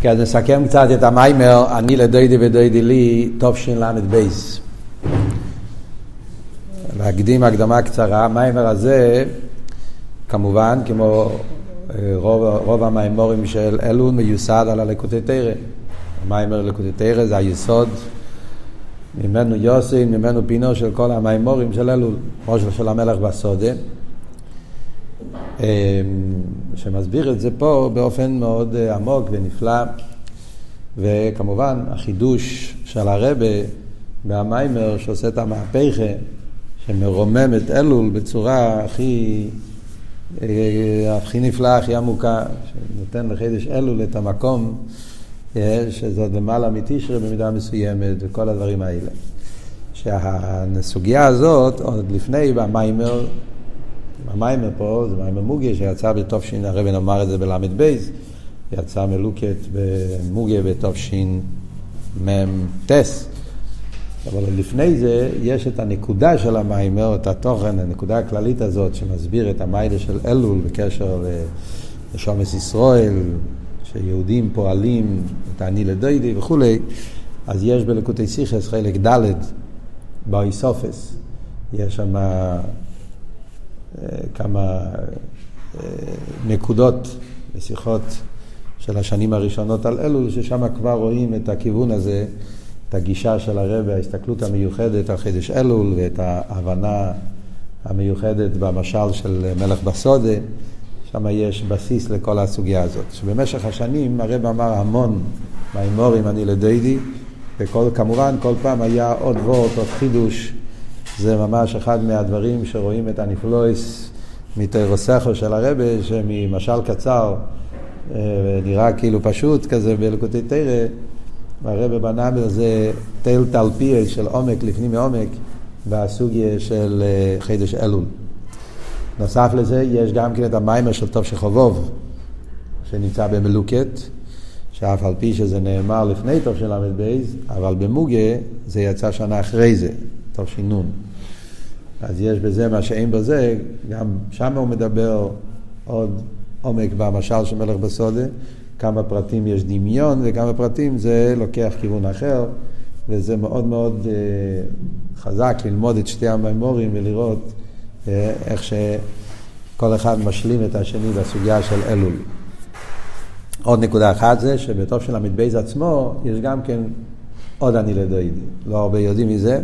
כן, אז נסכם קצת את המיימר, אני לדוידי ודוידי לי, תשל"ב. להקדים הקדמה קצרה, המיימר הזה, כמובן, כמו אה, רוב, רוב המיימורים של אלול, מיוסד על הלקוטי תרא. המיימר לקוטי תרא זה היסוד, ממנו יוסי, ממנו פינו של כל המיימורים של אלול, כמו של המלך בסודה. אמ, שמסביר את זה פה באופן מאוד אה, עמוק ונפלא, וכמובן החידוש של הרבה במיימר שעושה את המהפכה, שמרומם את אלול בצורה הכי, אה, הכי נפלאה, הכי עמוקה, שנותן לחידש אלול את המקום אה, שזאת למעלה מתשרה במידה מסוימת וכל הדברים האלה. שהסוגיה הזאת, עוד לפני במיימר, המיימר פה זה מיימר מוגיה שיצא בתופשין, הרבי נאמר את זה בל"ב יצא מלוקת במוגיה בתופשין מ"ט. אבל לפני זה יש את הנקודה של המיימר, את התוכן, הנקודה הכללית הזאת שמסביר את המיילה של אלול בקשר לשומס ישראל, שיהודים פועלים את האני לדוידי וכולי, אז יש בלקוטי סיכס חלק ד' באיסופס, יש שם כמה אה, נקודות בשיחות של השנים הראשונות על אלול, ששם כבר רואים את הכיוון הזה, את הגישה של הרבי, ההסתכלות המיוחדת על חידש אלול ואת ההבנה המיוחדת במשל של מלך בסודה, שם יש בסיס לכל הסוגיה הזאת. שבמשך השנים הרב אמר המון מימורים אני לדיידי, וכמובן כל פעם היה עוד וורט, עוד חידוש. זה ממש אחד מהדברים שרואים את הנפלויס מתרוסכו של הרבה, שממשל קצר אה, נראה כאילו פשוט כזה בלקוטי תרא, הרבה בנה בזה תל תלפיה של עומק לפנים מעומק בסוגיה של אה, חידש אלול. נוסף לזה יש גם כן את המיימר של טוב שחובוב שנמצא במלוקת, שאף על פי שזה נאמר לפני טוב של ל"ב, אבל במוגה זה יצא שנה אחרי זה, טוב שינון. אז יש בזה מה שאין בזה, גם שם הוא מדבר עוד עומק במשל של מלך בסודה, כמה פרטים יש דמיון וכמה פרטים זה לוקח כיוון אחר, וזה מאוד מאוד uh, חזק ללמוד את שתי המימורים ולראות uh, איך שכל אחד משלים את השני בסוגיה של אלול. עוד נקודה אחת זה שבטוב של המדבייז עצמו יש גם כן עוד אני לדוידי, לא הרבה יודעים מזה.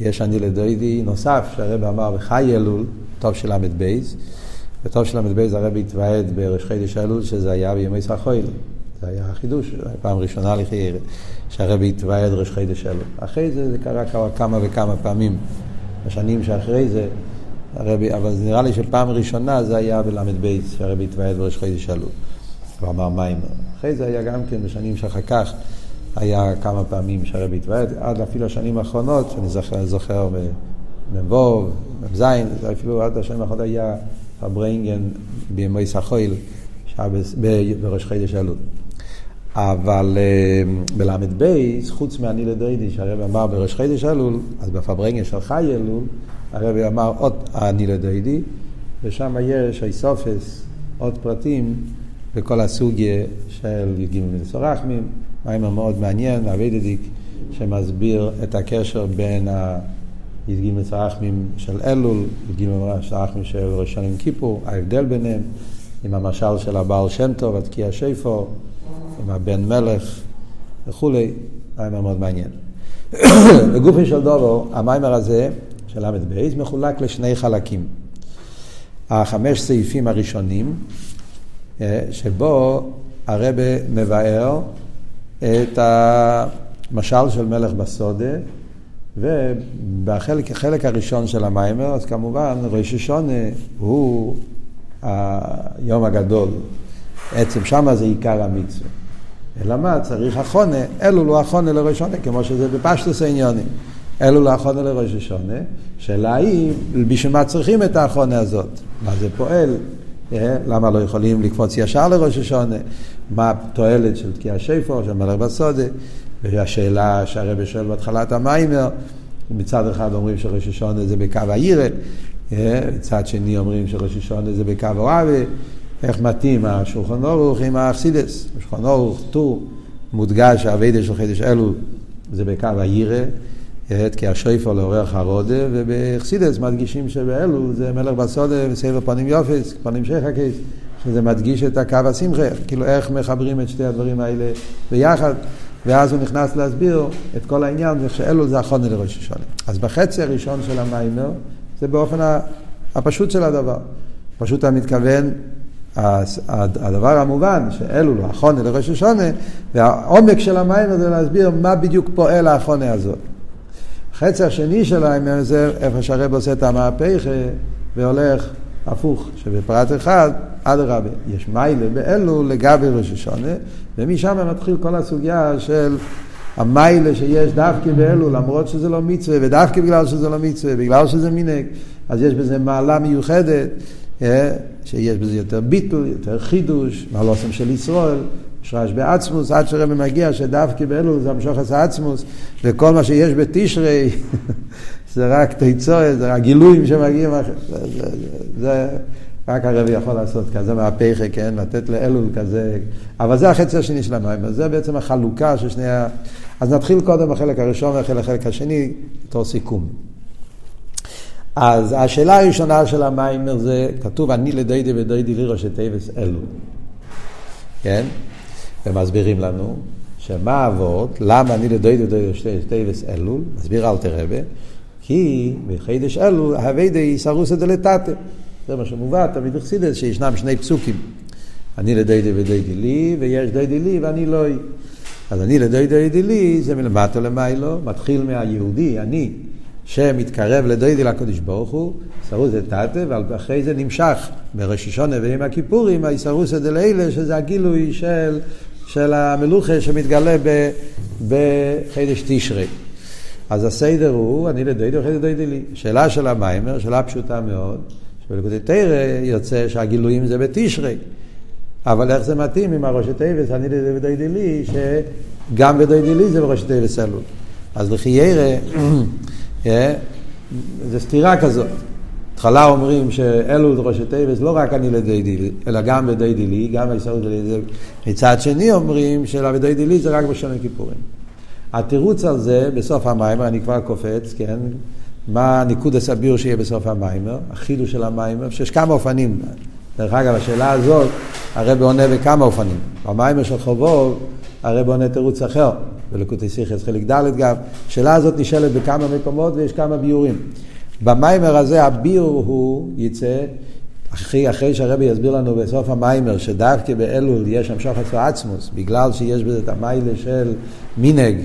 יש אני לדוידי נוסף, שהרב אמר בחי אלול, טוב של ל"ב, וטוב של ל"ב הרב התוועד בראש חידש אלול, שזה היה בימי סחויל. זה היה החידוש, פעם ראשונה לכי שהרב התוועד ראש חידש אלול. אחרי זה זה קרה כמה וכמה פעמים, בשנים שאחרי זה, הרבי, אבל זה נראה לי שפעם ראשונה זה היה בל"ב, שהרב התוועד בראש חידש אלול. הוא אמר מים. אחרי זה היה גם כן בשנים שאחר כך. היה כמה פעמים שהרבי התוועד, עד אפילו השנים האחרונות, שאני זוכר, זוכר מ"ו, מ"ז, אפילו עד השנים האחרונות היה הברנגן בימי סחויל, בראש חידש אלול. אבל אה, בל"ב, חוץ מהני לדיידי, שהרבי אמר בראש חידש אלול, אז בפברנגן של חי אלול, הרבי אמר עוד אני לדיידי, ושם יש איסופס, עוד פרטים בכל הסוגיה של י"ג מנסורחמים. מיימר מאוד מעניין, אבידדיק, שמסביר את הקשר בין הי"ג מצרחמים של אלול, י"ג מצרחמים של ראשון עם כיפור, ההבדל ביניהם, עם המשל של הבעל שם טוב, התקיע שיפו, עם הבן מלך וכולי, מיימר מאוד מעניין. בגופי של דובו, המיימר הזה, של ל"ב, מחולק לשני חלקים. החמש סעיפים הראשונים, אה, שבו הרבה מבאר את המשל של מלך בסודה, ובחלק הראשון של המיימר, אז כמובן ראש השונה הוא היום הגדול. עצם שמה זה עיקר המצווה. אלא מה? צריך החונה, אלו לא החונה לראש השונה, כמו שזה בפשטוס העניונים. אלו לא החונה לראש השונה, שאלה היא, בשביל מה צריכים את החונה הזאת? מה זה פועל? אה, למה לא יכולים לקפוץ ישר לראש השונה? מה התועלת של תקיע שיפו, של מלך בסודה? והשאלה שהרבא שואל בהתחלת המיימר, מצד אחד אומרים שראש השונה זה בקו העירה, אה, מצד שני אומרים שראש השונה זה בקו אוהבה, איך מתאים השולחן אורוך עם האכסידס. השולחן אורוך טור מודגש האביידה של חידש אלול זה בקו הירא, כי השויפו לאורח הרודה, ובאכסידס מדגישים שבאלול זה מלך בסודה וסבר פנים יופס, פנים שחקס, שזה מדגיש את הקו השמחה, כאילו איך מחברים את שתי הדברים האלה ביחד. ואז הוא נכנס להסביר את כל העניין, שאלול זה החונה לראש השונה. אז בחצי הראשון של המיימר, זה באופן הפשוט של הדבר. פשוט אתה מתכוון, הדבר המובן, שאלול הוא החונה לראש השונה, והעומק של המיימר זה להסביר מה בדיוק פועל החונה הזאת. החצי השני של המיימר זה איפה שהרב עושה את המהפך והולך הפוך, שבפרט אחד, אדרבה, יש מיילה באלו לגבי ראש השונה, ומשם מתחיל כל הסוגיה של המיילה שיש דווקא באלו, למרות שזה לא מצווה, ודווקא בגלל שזה לא מצווה, בגלל שזה מינק, אז יש בזה מעלה מיוחדת, אה, שיש בזה יותר ביטול, יותר חידוש, מעלוסם של ישראל, יש רעש בעצמוס, עד שרבי מגיע שדווקא באלו זה המשוך עשה עצמוס, וכל מה שיש בתשרי זה רק תיצורת, זה רק גילויים שמגיעים, זה, זה, זה רק הרבי יכול לעשות כזה מהפכה, כן, לתת לאלול כזה, אבל זה החצי השני של המים, זה בעצם החלוקה של שני ה... אז נתחיל קודם בחלק הראשון והחלק השני, בתור סיכום. אז השאלה הראשונה של המיימר זה, כתוב אני לדיידי ודיידי לירו שטייבס אלול, כן? ומסבירים לנו שמה האבות, למה אני לדיידי ודיידי שטייבס אלול, מסביר אל תרבה, כי בחידש אלול הווידי סרוסא דלתתא. זה מה שמובא תמיד בחסידס, שישנם שני פסוקים. אני לדיידי ודיידי לי, ויש דיידי לי ואני לא היא. אז אני לדיידי ודיידי לי זה מלמטה למיילו, מתחיל מהיהודי, אני, שמתקרב לדיידי לקדוש ברוך הוא, סרוס דתתא, ואחרי זה נמשך בראש השונה ועם הכיפורים, היסרוסא דלילה, שזה הגילוי של, של המלוכה שמתגלה בחידש תשרי. אז הסדר הוא, אני לדיידי ואחרי זה דיידי לי. שאלה של המיימר, שאלה פשוטה מאוד. בלקודי תרא יוצא שהגילויים זה בתשרי. אבל איך זה מתאים עם הראשי תיבס, אני ודוידי לי, שגם ודוידי לי זה בראשי תיבס אלול. אז לכי ירא, אה, זה סתירה כזאת. בהתחלה אומרים שאלול זה ראשי תיבס, לא רק אני לדוידי לי, אלא גם ודוידי לי, גם הישרות לי. מצד שני אומרים שלוודוידי לי זה רק בשונה כיפורים. התירוץ על זה בסוף המים, אני כבר קופץ, כן? מה הניקוד הסביר שיהיה בסוף המיימר, החידוש של המיימר, שיש כמה אופנים. דרך אגב, השאלה הזאת, הרב עונה בכמה אופנים. במיימר של חובוב, הרב עונה תירוץ אחר, בלקוטי סיכס חלק ד' גם. השאלה הזאת נשאלת בכמה מקומות ויש כמה ביורים. במיימר הזה הביור הוא יצא, אחרי, אחרי שהרבי יסביר לנו בסוף המיימר, שדווקא באלול יש המשוך עצמו עצמוס, בגלל שיש בזה את המיילה של מינג,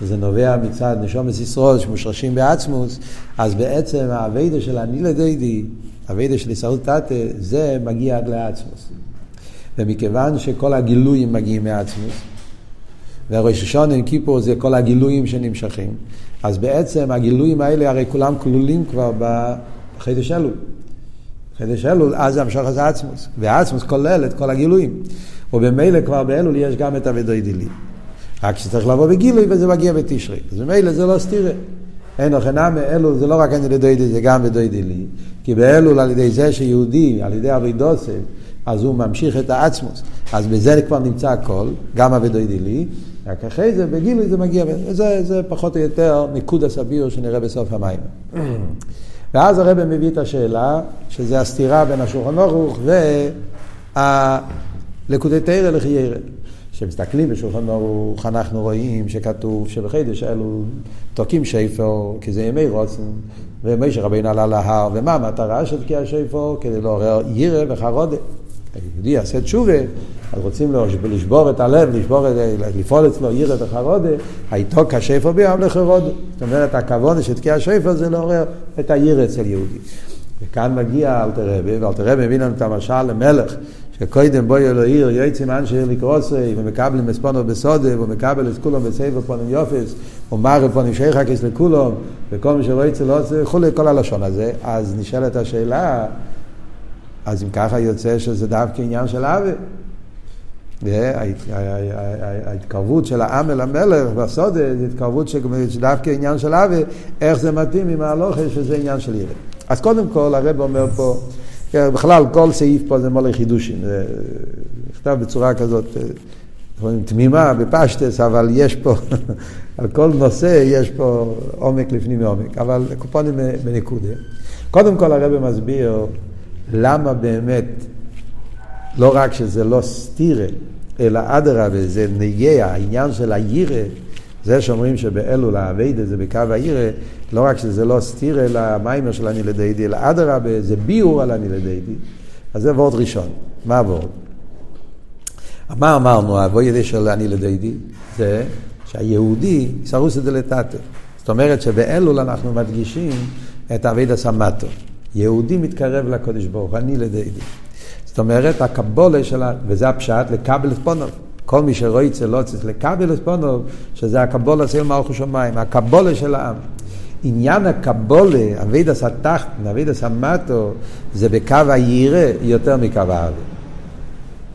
שזה נובע מצד נשומת ישרוד שמושרשים בעצמוס, אז בעצם האביידה של הנילה דיידי, האביידה של ישראל תתא, זה מגיע עד לעצמוס. ומכיוון שכל הגילויים מגיעים מעצמוס, והראש השון עם כיפור זה כל הגילויים שנמשכים, אז בעצם הגילויים האלה הרי כולם כלולים כבר בחידש אלול. חידש אלול, אז זה המשוך הזה עצמוס, והעצמוס כולל את כל הגילויים. ובמילא כבר באלול יש גם את אבידוי דילי. רק שצריך לבוא בגילוי וזה מגיע בתשרי. אז ממילא זה לא סתירה. אין אוכנה מאלול זה לא רק אני לדוידי, זה גם בדוידי לי. כי באלול על ידי זה שיהודי, על ידי אבידוסף, אז הוא ממשיך את העצמוס. אז בזה כבר נמצא הכל, גם אבידוידי לי. רק אחרי זה, בגילוי זה מגיע, זה, זה פחות או יותר ניקוד הסביר שנראה בסוף המים. ואז הרב מביא את השאלה, שזה הסתירה בין השולחן ערוך והלקודי תרא לחיירא. כשמסתכלים בשולחן ערוך, אנחנו רואים שכתוב שבחידש אלו תוקעים שיפר, כי זה ימי רוצן, ומשה רבינו עלה להר, ומה המטרה של תקיע שיפר? כדי לעורר ירא וחרודה. היהודי יעשה תשובה, אז רוצים לשבור את הלב, לשבור את, לפעול אצלו ירא וחרודה, הייתו כשיפר ביום לחרודה. זאת אומרת, הכוונה של תקיע שיפר זה לעורר את הירא אצל יהודי. וכאן מגיע אלתר רבי, ואלתר רבי מביא לנו את המשל למלך, שקודם בואי אלו עיר, יועצים אנשי לקרוסי, ומקבלים מספונו בסודה, ומקבל את כולם בסבב פונים יופס, ומר פונים שיחקס לכולם, וכל מי יצא לא עושה, וכולי, כל הלשון הזה. אז נשאלת השאלה, אז אם ככה יוצא שזה דווקא עניין של עוול. ההתקרבות של העם אל המלך והסודה זה התקרבות שדווקא עניין של עוול, איך זה מתאים עם ההלוכה שזה עניין של ירד. אז קודם כל הרב אומר פה כן, בכלל, כל סעיף פה זה מולי חידושים. זה נכתב בצורה כזאת, אה, תמימה, בפשטס, אבל יש פה, על כל נושא יש פה עומק לפנים מעומק. אבל קופונים בנקודה. קודם כל הרב מסביר למה באמת, לא רק שזה לא סתירה, אלא אדרבה, זה נגיע, העניין של הירא, זה שאומרים שבאלול האביידה זה בקו הירא, לא רק שזה לא סתיר אלא המיימר של אני לדיידי, אלא אדרבה, זה ביור על אני לדיידי. אז זה וורד ראשון. מה הוורד? מה אמרנו, הווידה של אני לדיידי? זה שהיהודי סרוס את זה לטאטה. זאת אומרת שבאלול אנחנו מדגישים את אבידה סמטו. יהודי מתקרב לקודש ברוך אני לדיידי. זאת אומרת, הקבולה שלה, וזה הפשט, לקבל את פונוב. כל מי שרואי אצל לא צריך לקבל את פונוב, שזה הקבולה של מלכו שמיים, הקבולה של העם. עניין הקבולה, אבידס התחתן, אבידס המטו, זה בקו הירא יותר מקו האבי.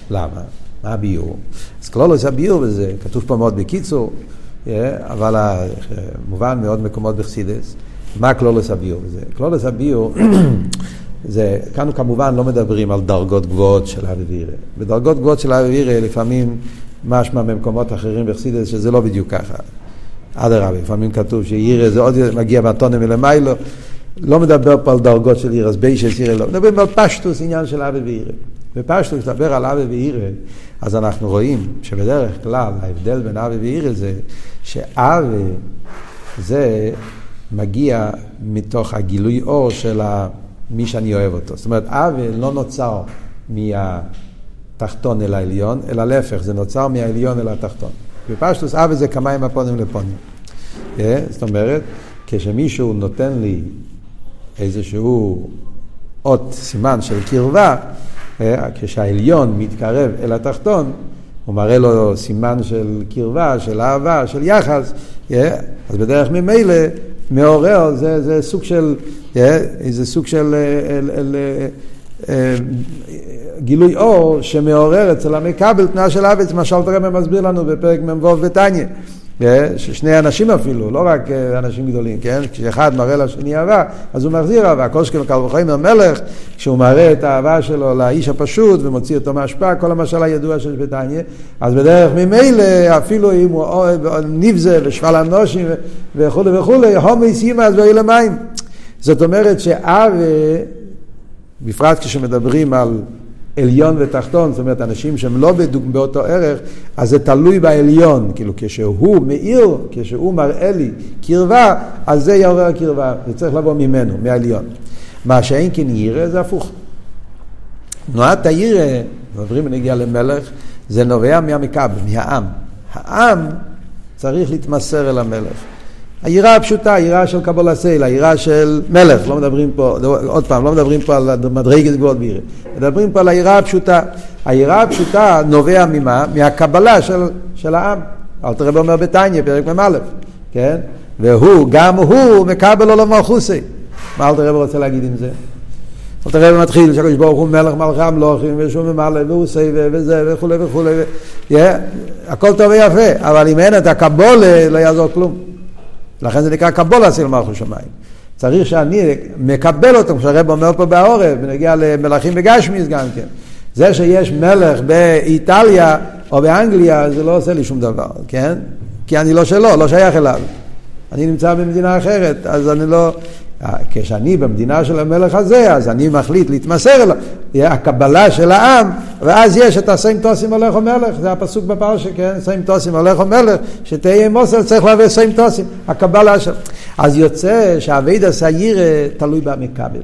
למה? מה הביור? אז כלולוס הביור בזה, כתוב פה מאוד בקיצור, אבל מובן מאוד מקומות בחסידס. מה כלולוס הביור? כלולוס הביור זה, כאן כמובן לא מדברים על דרגות גבוהות של האווירה. בדרגות גבוהות של האווירה לפעמים משמע במקומות אחרים בחסידס שזה לא בדיוק ככה. אדרבה, לפעמים כתוב שירא זה עוד מגיע באטונה מלמיילו. לא מדבר פה על דרגות של עיר, אז ביישס עירא לא. מדברים על פשטוס עניין של אבי ועירא. בפשטוס, כשדבר על אבי ועירא, אז אנחנו רואים שבדרך כלל ההבדל בין אבי ועירא זה שאבי זה מגיע מתוך הגילוי אור של מי שאני אוהב אותו. זאת אומרת, אבי לא נוצר מהתחתון אל העליון, אלא להפך, זה נוצר מהעליון אל התחתון. בפשטוס אבי זה כמיים הפונים לפונים. אה? זאת אומרת, כשמישהו נותן לי איזשהו אות סימן של קרבה, אה? כשהעליון מתקרב אל התחתון, הוא מראה לו סימן של קרבה, של אהבה, של יחס, אה? אז בדרך ממילא מעורר, זה, זה סוג של, זה סוג של גילוי אור שמעורר אצל המקבל תנועה של אבץ, מה שאלת רבי מסביר לנו בפרק מ"ו בתניא. ששני אנשים אפילו, לא רק אנשים גדולים, כן? כשאחד מראה לשני אהבה, אז הוא מחזיר אהבה. שכן קל וחומר מלך, כשהוא מראה את האהבה שלו לאיש הפשוט ומוציא אותו מהשפעה, כל המשל הידוע שיש בתניא, אז בדרך ממילא, אפילו אם הוא נבזה ושפל אנושים וכולי וכולי, הומי סיימה אז ואלה מים. זאת אומרת שאב, בפרט כשמדברים על עליון ותחתון, זאת אומרת אנשים שהם לא בדוג, באותו ערך, אז זה תלוי בעליון, כאילו כשהוא מאיר, כשהוא מראה לי קרבה, אז זה יעורר קרבה, זה צריך לבוא ממנו, מהעליון. מה שאין כן ירא זה הפוך. תנועת הירא, עוברים ונגיע למלך, זה נובע מהמכבל, מהעם. העם צריך להתמסר אל המלך. היראה הפשוטה, היראה של קבול סייל, היראה של מלך, לא מדברים פה, עוד פעם, לא מדברים פה על מדרגת גבוהות בירא, מדברים פה על היראה הפשוטה. היראה הפשוטה נובע ממה? מהקבלה של, של העם. אל תראה אומר בתניא, פרק מ"א, כן? והוא, גם הוא, מקבל עולמו חוסי. מה אל תראה רוצה להגיד עם זה? אל תראה מתחיל, שהקדוש ברוך הוא מלך מלכי המלוכים, ושהוא ממלא, והוא סייבה, וזה, וכולי וכולי, הכל טוב ויפה, אבל אם אין את הקבולה, לא יעזור כלום. לכן זה נקרא קבולה אצל מלכו שמיים. צריך שאני מקבל אותו, כמו שהרב אומר פה בעורף, ונגיע למלכים בגשמיס גם כן. זה שיש מלך באיטליה או באנגליה, זה לא עושה לי שום דבר, כן? כי אני לא שלו, לא שייך אליו. אני נמצא במדינה אחרת, אז אני לא... כשאני במדינה של המלך הזה, אז אני מחליט להתמסר אליו, הקבלה של העם, ואז יש את הסיים תוסים הולך ומלך, זה הפסוק בפרשה, כן? סיים תוסים הולך ומלך, שתהיה מוסר צריך להביא סיים תוסים, הקבלה של... אז יוצא שהאביד הסעיר תלוי במקבל.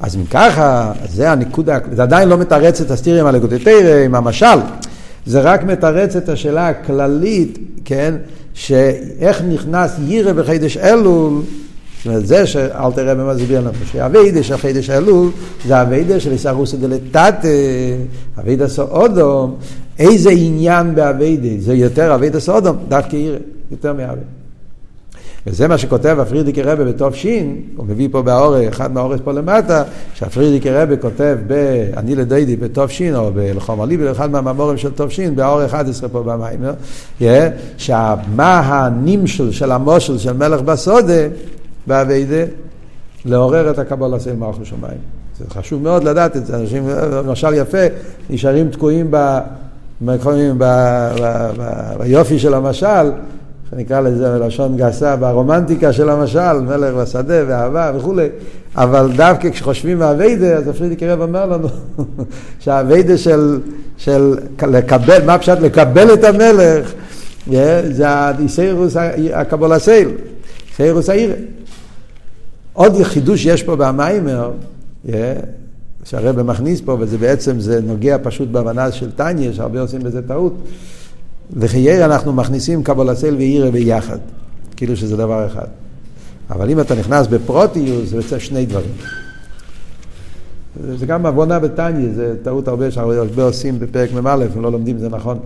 אז אם ככה, זה הנקודה, זה עדיין לא מתרץ את הסטירים על הגודתרא עם המשל, זה רק מתרץ את השאלה הכללית, כן? שאיך נכנס יירא בחידש אלול זאת אומרת, זה שאלתר רבי מסביר לנו, שהאביידה של חידש אלול זה האביידה של איסרוסא דלתתא, אביידה סאודום, איזה עניין באביידה, זה יותר אביידה סאודום, דווקא עירה, יותר מאביידה. וזה מה שכותב הפרידיקי רבי בתוף שין, הוא מביא פה באורש, אחד מהאורש פה למטה, שהפרידיקי רבי כותב ב"אני לדיידי" בתוף שין, או בלחום הליבי, אחד מהממורים של תוף שין, באור 11 פה במיימר, שמה הנמשל של המושל של מלך בסודה, באביידה, לעורר את הקבלה של מלכו שמיים. זה חשוב מאוד לדעת את זה. אנשים, למשל יפה, נשארים תקועים ב... ביופי של המשל, שנקרא לזה בלשון גסה, ברומנטיקה של המשל, מלך בשדה ואהבה וכולי, אבל דווקא כשחושבים מהווידה, אז הפרידיק רב אומר לנו שהווידה של, של לקבל, מה פשוט לקבל את המלך, זה האיסאירוס הקבול הסייל, איסאירוס העירה. עוד חידוש יש פה במיימר, שהרבא מכניס פה, וזה בעצם, זה נוגע פשוט בהבנה של טניה, שהרבה עושים בזה טעות. לחייר אנחנו מכניסים קבולסל ואירה ביחד, כאילו שזה דבר אחד. אבל אם אתה נכנס בפרוטיוס, זה יוצא שני דברים. זה גם עוונה בטניה, זה טעות הרבה שהרבה עושים בפרק מ"א, הם לא לומדים זה נכון.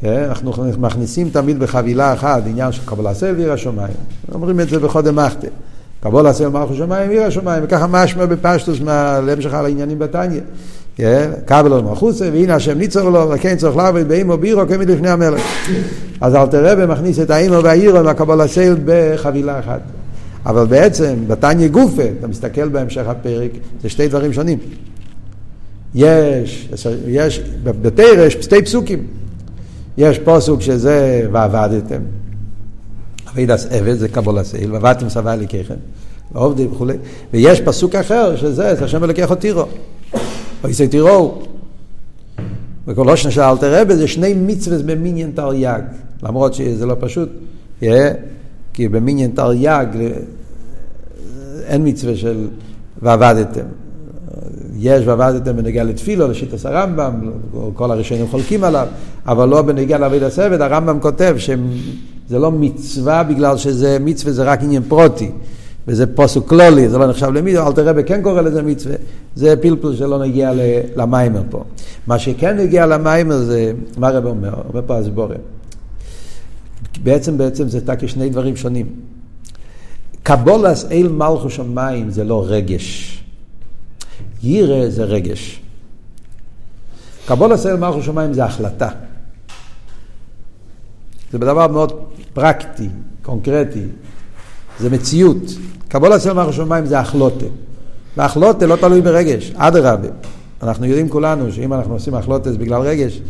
כן? אנחנו מכניסים תמיד בחבילה אחת עניין של קבולסל ועיר השמיים. אומרים את זה בחודם מחטא. קבול עשה מלכו שמיים עיר השמיים, וככה משמע בפשטוס להמשך על העניינים בתניא. קבל לו מלכוסה, והנה השם ניצור לו, וכן צורך לעבוד באימו בירו כמד לפני המלך. אז אלתר רבי מכניס את האימו והאירו מהקבול הסייל בחבילה אחת. אבל בעצם, בתניא גופה, אתה מסתכל בהמשך הפרק, זה שתי דברים שונים. יש, יש, בתרש, שתי פסוקים. יש פוסוק שזה ועבדתם. אבידס עבד זה קבול הסייל, ועבדתם סבא אליקיכם, ועובדים וכולי. ויש פסוק אחר שזה, זה השם אלוקיך אותירו. ויסי תיראו. וכל ראש נשאל אלתר רבי זה שני מצווה במיניאן תרי"ג, למרות שזה לא פשוט, כי במיניאן תרי"ג אין מצווה של ועבדתם. יש ועבדתם בנגיע לתפילו, לשיטת הרמב"ם, כל הראשונים חולקים עליו, אבל לא בנגיע לעבוד הסבד, הרמב"ם כותב שזה לא מצווה בגלל שזה מצווה זה רק עניין פרוטי. וזה פוסוק כלולי, זה לא נחשב למצווה, אל תראה בכן קורא לזה מצווה, זה פלפל שלא נגיע למיימר פה. מה שכן נגיע למיימר זה, מה רב אומר? אומר פה הסבורם. בעצם, בעצם זה תקי שני דברים שונים. קבולס אל מלכו שמיים זה לא רגש. יירא זה רגש. קבולס אל מלכו שמיים זה החלטה. זה דבר מאוד פרקטי, קונקרטי, זה מציאות. קבול של מערכת שמיים זה החלוטה. והחלוטה לא תלוי ברגש, אדרבה. אנחנו יודעים כולנו שאם אנחנו עושים החלוטה זה בגלל רגש,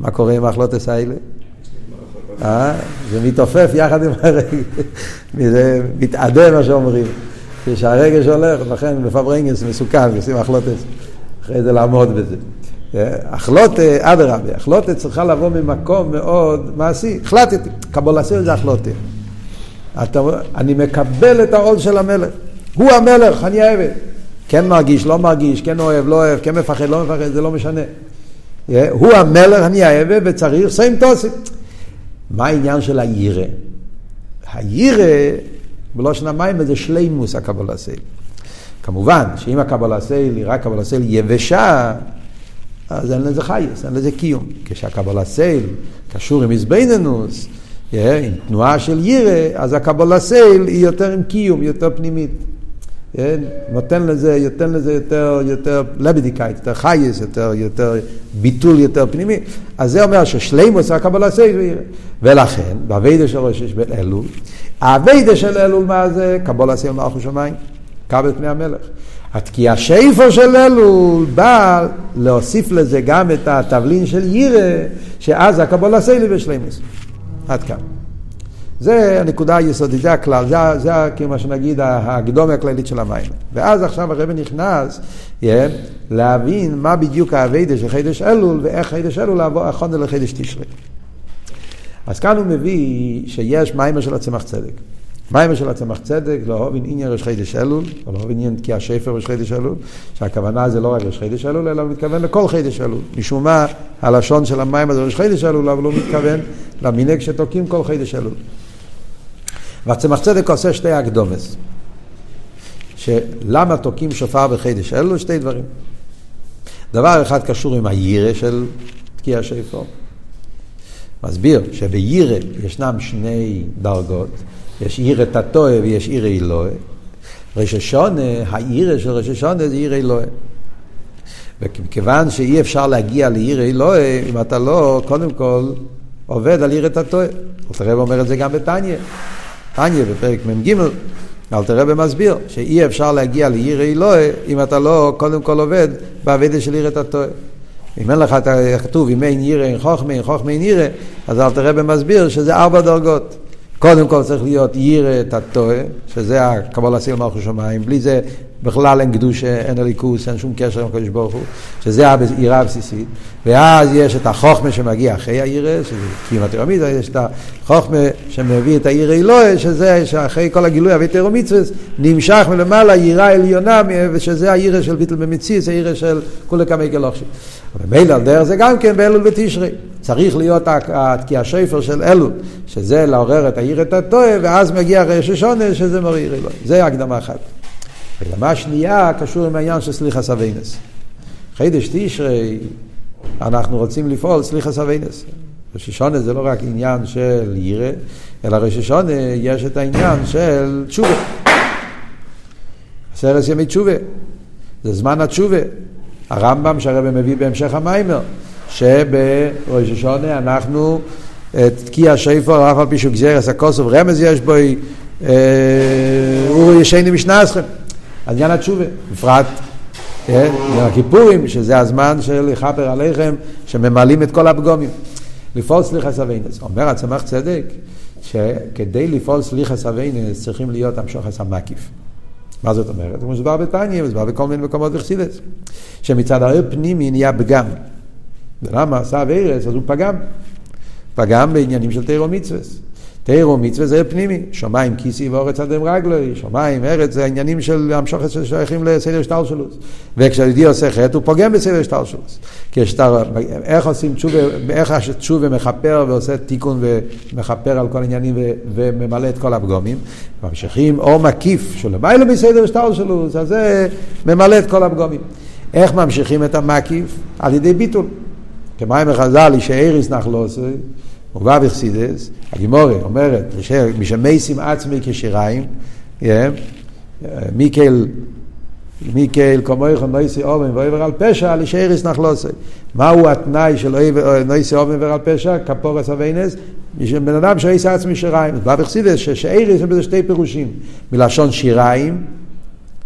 מה קורה עם החלוטס האלה? אה? זה מתעופף יחד עם הרגש, זה מתאדה מה שאומרים. כשהרגש הולך, לכן בפברנגס מסוכן, עושים החלוטס, אחרי זה לעמוד בזה. החלוטה, אדרבה, החלוטה צריכה לבוא ממקום מאוד מעשי. החלטתי, קבולסל זה החלוטה. אתה, אני מקבל את העול של המלך. הוא המלך, אני העבד. כן מרגיש, לא מרגיש, כן אוהב, לא אוהב, כן מפחד, לא מפחד, זה לא משנה. Yeah, הוא המלך, אני העבד, וצריך סיים תוסי. מה העניין של הירא? הירא, בלושן המים, זה שלימוס סייל. כמובן, שאם סייל היא רק סייל יבשה, אז אין לזה חייס, אין לזה קיום. כשהקבלה סייל קשור עם איזבנינוס, עם תנועה של ירא, אז הקבלה סייל היא יותר עם קיום, יותר פנימית. נותן לזה, נותן לזה יותר, יותר לבדיקאית, יותר חייס, יותר, יותר ביטול יותר פנימי. אז זה אומר ששלימוס הקבלה סייל וירא. ולכן, באביידה של ראש יש אלול, האביידה של אלול מה זה? קבלה סייל מלכו שמיים, קבל פני המלך. התקיעה שיפו של אלול בא להוסיף לזה גם את התבלין של ירא, שאז הקבלה סייל בשלימוס. עד כאן. זה הנקודה היסודית, זה הכלל, זה, זה כאילו מה שנגיד הקדומה הכללית של המים. ואז עכשיו הרב נכנס yeah, להבין מה בדיוק האביידה של חידש אלול ואיך חידש אלול החונה לחידש תשרי. אז כאן הוא מביא שיש מיימר של הצמח צדק. מיימר של הצמח צדק, לא הובין עניין ראש חידש אלול, או לא הובין עניין תקיע שפר ראש חידש אלול, שהכוונה זה לא רק ראש חידש אלול, אלא הוא מתכוון לכל חידש אלול. משום מה, הלשון של המיימר זה ראש חידש אלול, אבל הוא מתכוון למנהג שתוקעים כל חידש אלול. והצמח צדק עושה שתי הקדומס. שלמה תוקעים שופר בחידש אלול? שתי דברים. דבר אחד קשור עם הירא של תקיע שפר. מסביר שבירא ישנם שני דרגות. יש עיר את הטועה ויש עיר אלוהה. ראש השונה, העיר של ראש השונה זה עיר אלוהה. וכיוון שאי אפשר להגיע לעיר אלוהה אם אתה לא, קודם כל, עובד על עיר את הטועה. הרב אומר את זה גם בתניא. תניא בפרק מ"ג, רבי מסביר שאי אפשר להגיע לעיר אלוהי אם אתה לא קודם כל עובד בעבודה של עיר את הטועה. אם אין לך, כתוב, אם אין ירא אין חוכמה, אין חוכמה אין ירא, אז אלתר רבי מסביר שזה ארבע דרגות. קודם כל צריך להיות ירא את הטועה, שזה הקבול עשי למלכו שמיים, בלי זה בכלל אין קדושה, אין הליכוס, אין שום קשר עם הקדוש ברוך הוא, שזה העירה הבסיסית, ואז יש את החוכמה שמגיע אחרי העירה, שזה קיום התירומידה, יש את החוכמה שמביא את העיר אלוהי, שזה שאחרי כל הגילוי אבי תירומיצוס, נמשך מלמעלה עירה עליונה, ושזה העירה של ביטל במציס, העירה של כולי כמי גלוכשי. ומילא על דרך זה גם כן באלול ותשרי. צריך להיות התקיע שפר של אלול, שזה לעורר את העיר את הטועה, ואז מגיע ראש השונה, שזה מורי אלוהי. זה הקדמה אחת. וגדמה שנייה קשור עם העניין של סליחה סבינס. חידש תשרי, אנחנו רוצים לפעול סליחה סבינס. ראש השונה זה לא רק עניין של ירא, אלא ראש השונה יש את העניין של תשובה. עשרת ימי תשובה. זה זמן התשובה. הרמב"ם שהרבא מביא בהמשך המיימר, שבראש אנחנו, את תקיע שיפור, אף על פי שהוא גזירס הכוסף רמז יש בו, אה, הוא ישני משנעסכם. עניין התשובה, בפרט כן, הכיפורים, שזה הזמן של לכפר עליכם, שממלאים את כל הפגומים. לפעול סליחה סבינס. אומר הצמח צדק, שכדי לפעול סליחה סבינס צריכים להיות המשוחס המקיף. מה זאת אומרת? כמו שדבר בתניא, מסבר בכל מיני מקומות וחסידס. שמצד הרי פנימי נהיה פגם. ולמה עשה אבירס, אז הוא פגם. פגם בעניינים של תירו מצווה. תירו מצווה זה פנימי, שמיים כיסי ואורץ אדם רגלוי, שמיים, ארץ, זה העניינים של המשוכת ששייכים לסדר שטל שלו. וכשהיהודי עושה חטא, הוא פוגם בסדר שטל שלו. כשאתה, איך עושים תשובה, איך התשובה מכפר ועושה תיקון ומכפר על כל העניינים וממלא את כל הפגומים, ממשיכים אור מקיף שלמעלה מסדר שטל שלו, אז זה ממלא את כל הפגומים. איך ממשיכים את המקיף? על ידי ביטול. כמים החז"ל, איש איריס נחלוסי, ובא בחסידס, הגימורי אומרת, משמייסים עצמי כשיריים, מיקל, מיקל כמויכם נויסי אובן ועבר על פשע, לשאיריס נחלוסי. מהו התנאי של נויסי אובן ועבר על פשע? כפורס אביינס, בן אדם שאיס עצמי שיריים. בא בחסידס ששאיריס הם בזה שתי פירושים, מלשון שיריים,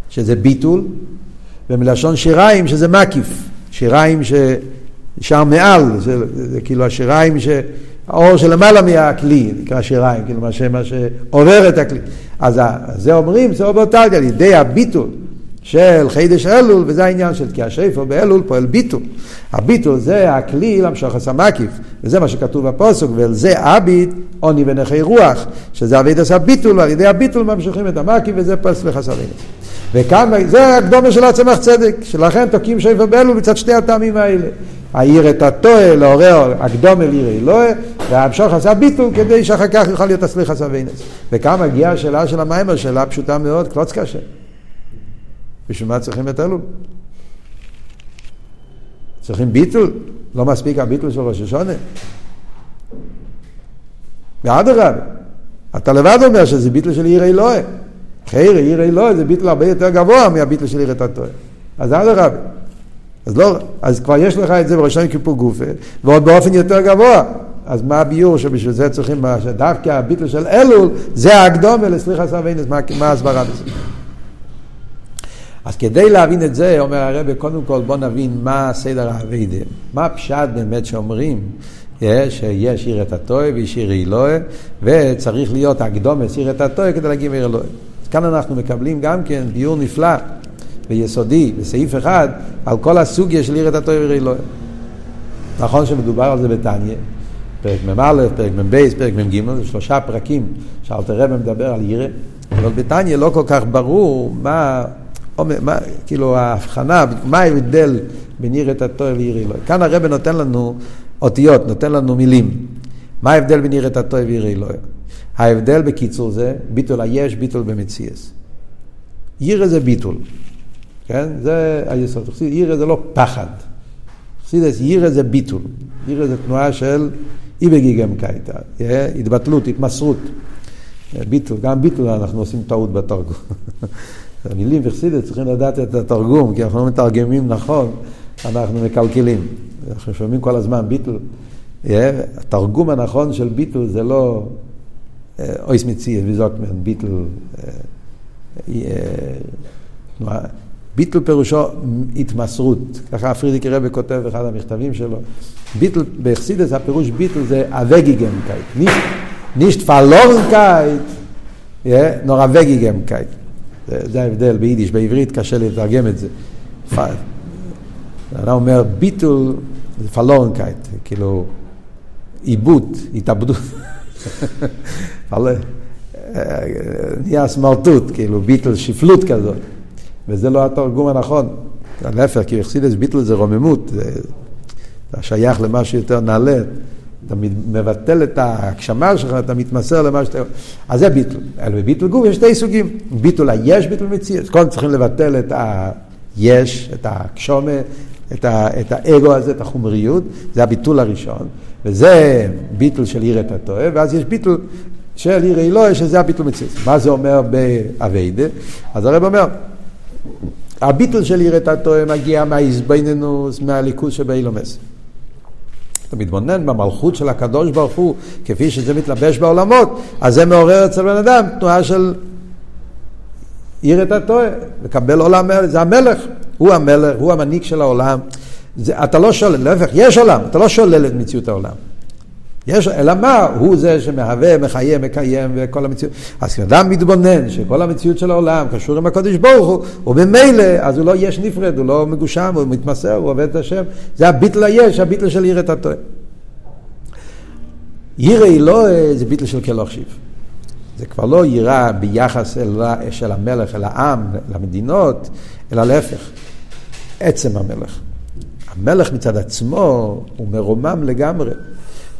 שזה ביטול, ומלשון שיריים שזה מקיף, שיריים ששם מעל, זה, זה, זה כאילו השיריים ש... האור שלמעלה מהכלי, נקרא שיריים, כאילו מה, ש, מה שעובר את הכלי. אז זה אומרים, זה אוברטלגיה, על ידי הביטול של חידש אלול, וזה העניין של תקיע שפר באלול פועל ביטול. הביטול זה הכלי למשוך הסמקיף, וזה מה שכתוב בפוסק, וזה אביט עוני ונכי רוח, שזה אביד עשה ביטול, ועל ידי הביטול ממשיכים את המקיף, וזה פס לחסרים. וכאן, זה הקדומה של הצמח צדק, שלכן תוקעים שפר באלול מצד שתי הטעמים האלה. העיר את הטועה, לעורר הקדום אל עיר אלוהה, והמשוך עשה ביטול כדי שאחר כך יוכל להיות הסליחה סבינס. וכאן מגיעה השאלה של המיימר, שאלה פשוטה מאוד, קלוץ קשה. בשביל מה צריכים את אלול? צריכים ביטול? לא מספיק הביטול של ראש השונה? ואדרבה, אתה לבד אומר שזה ביטול של עיר אלוהה. חייר, עיר אלוהה זה ביטול הרבה יותר גבוה מהביטול של עיר את. אז אדרבה. אז לא, אז כבר יש לך את זה בראשון כיפור גופה, ועוד באופן יותר גבוה. אז מה הביור שבשביל זה צריכים, שדווקא הביטל של אלול, זה ההקדומה לסליחה סרבנס, מה, ההסברה בזה? אז כדי להבין את זה, אומר הרב, קודם כל בוא נבין מה סדר האביידה, מה הפשט באמת שאומרים, אה, שיש עיר את הטועה ויש עיר אלוהה, וצריך להיות הקדומס עיר את הטועה כדי להגיע מעיר אלוהה. כאן אנחנו מקבלים גם כן ביור נפלא ויסודי, בסעיף אחד, על כל הסוגיה של עירת התואר אלוהים. נכון שמדובר על זה בתניא, פרק מ"א, פרק מ"ב, פרק מ"ג, זה שלושה פרקים שאלתר רב מדבר על עירה, אבל בתניא לא כל כך ברור מה, מה כאילו ההבחנה, מה ההבדל בין עירת התואר לעיר אלוהים. כאן הרב נותן לנו אותיות, נותן לנו מילים. מה ההבדל בין עירת התואר ועיר אלוהים? ההבדל בקיצור זה ביטול היש, ביטול במציאס. עירה זה ביטול. כן? זה היסוד. ירא זה לא פחד. חסידס ירא זה ביטול. ירא זה תנועה של איבגיגם קייטה. התבטלות, התמסרות. ביטול, גם ביטול אנחנו עושים טעות בתרגום. המילים בחסידס צריכים לדעת את התרגום, כי אנחנו לא מתרגמים נכון, אנחנו מקלקלים. אנחנו שומעים כל הזמן ביטול. התרגום הנכון של ביטול זה לא אויס מציאס וזוקמן, ביטול. ביטל פירושו התמסרות, ככה פרידיק רבי כותב באחד המכתבים שלו. ביטל, באכסידס הפירוש ביטל זה אבגיגמקייט, נישט פלורנקייט, נור אבגיגמקייט. זה, זה ההבדל ביידיש, בעברית קשה לתרגם את זה. אדם אומר ביטול זה פלורנקייט, כאילו עיבוד, התאבדות. נהיה סמרטוט, כאילו ביטל שפלות כזאת. וזה לא התרגום הנכון. להפך, כי אכסידס ביטל זה רוממות, אתה שייך למשהו יותר נעלה, אתה מבטל את ההגשמה שלך, אתה מתמסר למה שאתה... אז זה ביטל. אלא בביטל גוף יש שתי סוגים. ביטול היש, ביטול מציאות. קודם צריכים לבטל את היש, את הקשומה, את, ה, את האגו הזה, את החומריות, זה הביטול הראשון, וזה ביטול של עיר את הטועה, ואז יש ביטול של עיר אלוהי, שזה הביטול מציאות. מה זה אומר באביידה? אז הרב אומר, הביטול של עיר את הטועה מגיע מהאיזבנינוס, מהליכוז שבאילומס. אתה מתבונן במלכות של הקדוש ברוך הוא, כפי שזה מתלבש בעולמות, אז זה מעורר אצל בן אדם תנועה של עיר את הטועה, לקבל עולם, זה המלך, הוא המלך, הוא המנהיג של העולם. זה, אתה לא שולל, להפך, יש עולם, אתה לא שולל את מציאות העולם. יש, אלא מה? הוא זה שמהווה, מחיה, מקיים וכל המציאות. אז כשאדם מתבונן שכל המציאות של העולם קשור עם הקודש ברוך הוא, וממילא, אז הוא לא יש נפרד, הוא לא מגושם, הוא מתמסר, הוא עובד את השם. זה הביטל היש, הביטל של עיר את הטועה. ירא לא זה ביטל של כלא חשיב. זה כבר לא יראה ביחס אל, של המלך אל העם, למדינות, אלא להפך. עצם המלך. המלך מצד עצמו הוא מרומם לגמרי.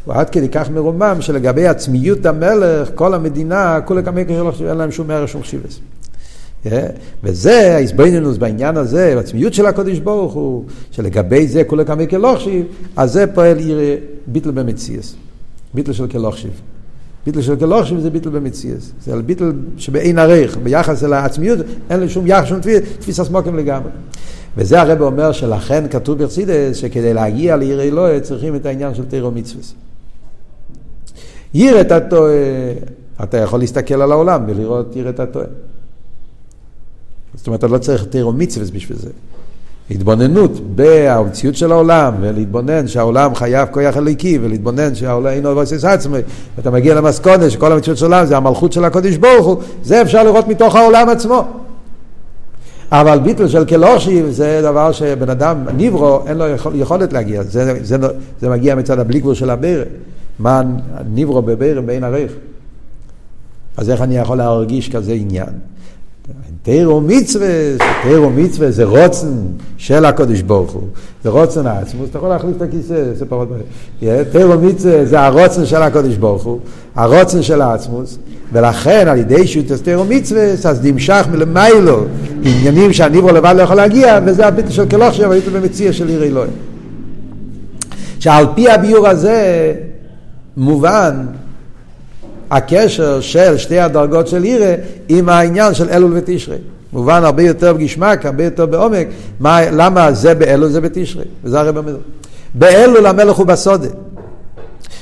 הוא עד כדי כך מרומם שלגבי עצמיות המלך, כל המדינה, כל הכמה כשלו, אין להם שום ערך, שום חשיבס. וזה ההסבינינוס בעניין הזה, בעצמיות של הקודש ברוך הוא, שלגבי זה כולי כמי כלוכשיב, אז זה פועל יראה ביטל במציאס, ביטל של כלוכשיב. ביטל של כלוכשיב זה ביטל במציאס, זה ביטל שבאין ערך, ביחס אל העצמיות, אין לו שום יחס, שום תפיס הסמוקים לגמרי. וזה הרב אומר שלכן כתוב ברסידס, שכדי להגיע לעיר אלוהי צריכים את העניין של תירו מצווה. ירא את הטועה, אתה יכול להסתכל על העולם ולראות ירא את הטועה. זאת אומרת, אתה לא צריך תירו מצווה בשביל זה. התבוננות במציאות של העולם, ולהתבונן שהעולם חייב כוח אליקי, ולהתבונן שהעולם אינו מבוסס עצמי, ואתה מגיע למסכונת שכל המציאות של העולם זה המלכות של הקודש ברוך הוא, זה אפשר לראות מתוך העולם עצמו. אבל ביטל של כלושיב זה דבר שבן אדם, ניברו, אין לו יכול, יכולת להגיע, זה, זה, זה, זה מגיע מצד הבלי של הבירה. מה ניברו בבירה בין ערך. אז איך אני יכול להרגיש כזה עניין? תירו מצווה, תירו מצווה זה רוצן של הקודש ברוך הוא, זה רוצן העצמוס, אתה יכול להחליף את הכיסא, זה פחות בעיה. תירו מצווה זה הרוצן של הקודש ברוך הוא, הרוצן של העצמוס, ולכן על ידי שוטס תירו מצווה, אז נמשך מלמיילו, עניינים שהניברו לבד לא יכול להגיע, וזה הביטל של כלוך שם, הייתו במציע של עיר אלוהים. שעל פי הביור הזה מובן הקשר של שתי הדרגות של עירה עם העניין של אלול ותשרי. מובן הרבה יותר בגשמק, הרבה יותר בעומק, מה, למה זה באלול זה בתשרי, וזה הרי במדבר. באלול המלך הוא בסודה.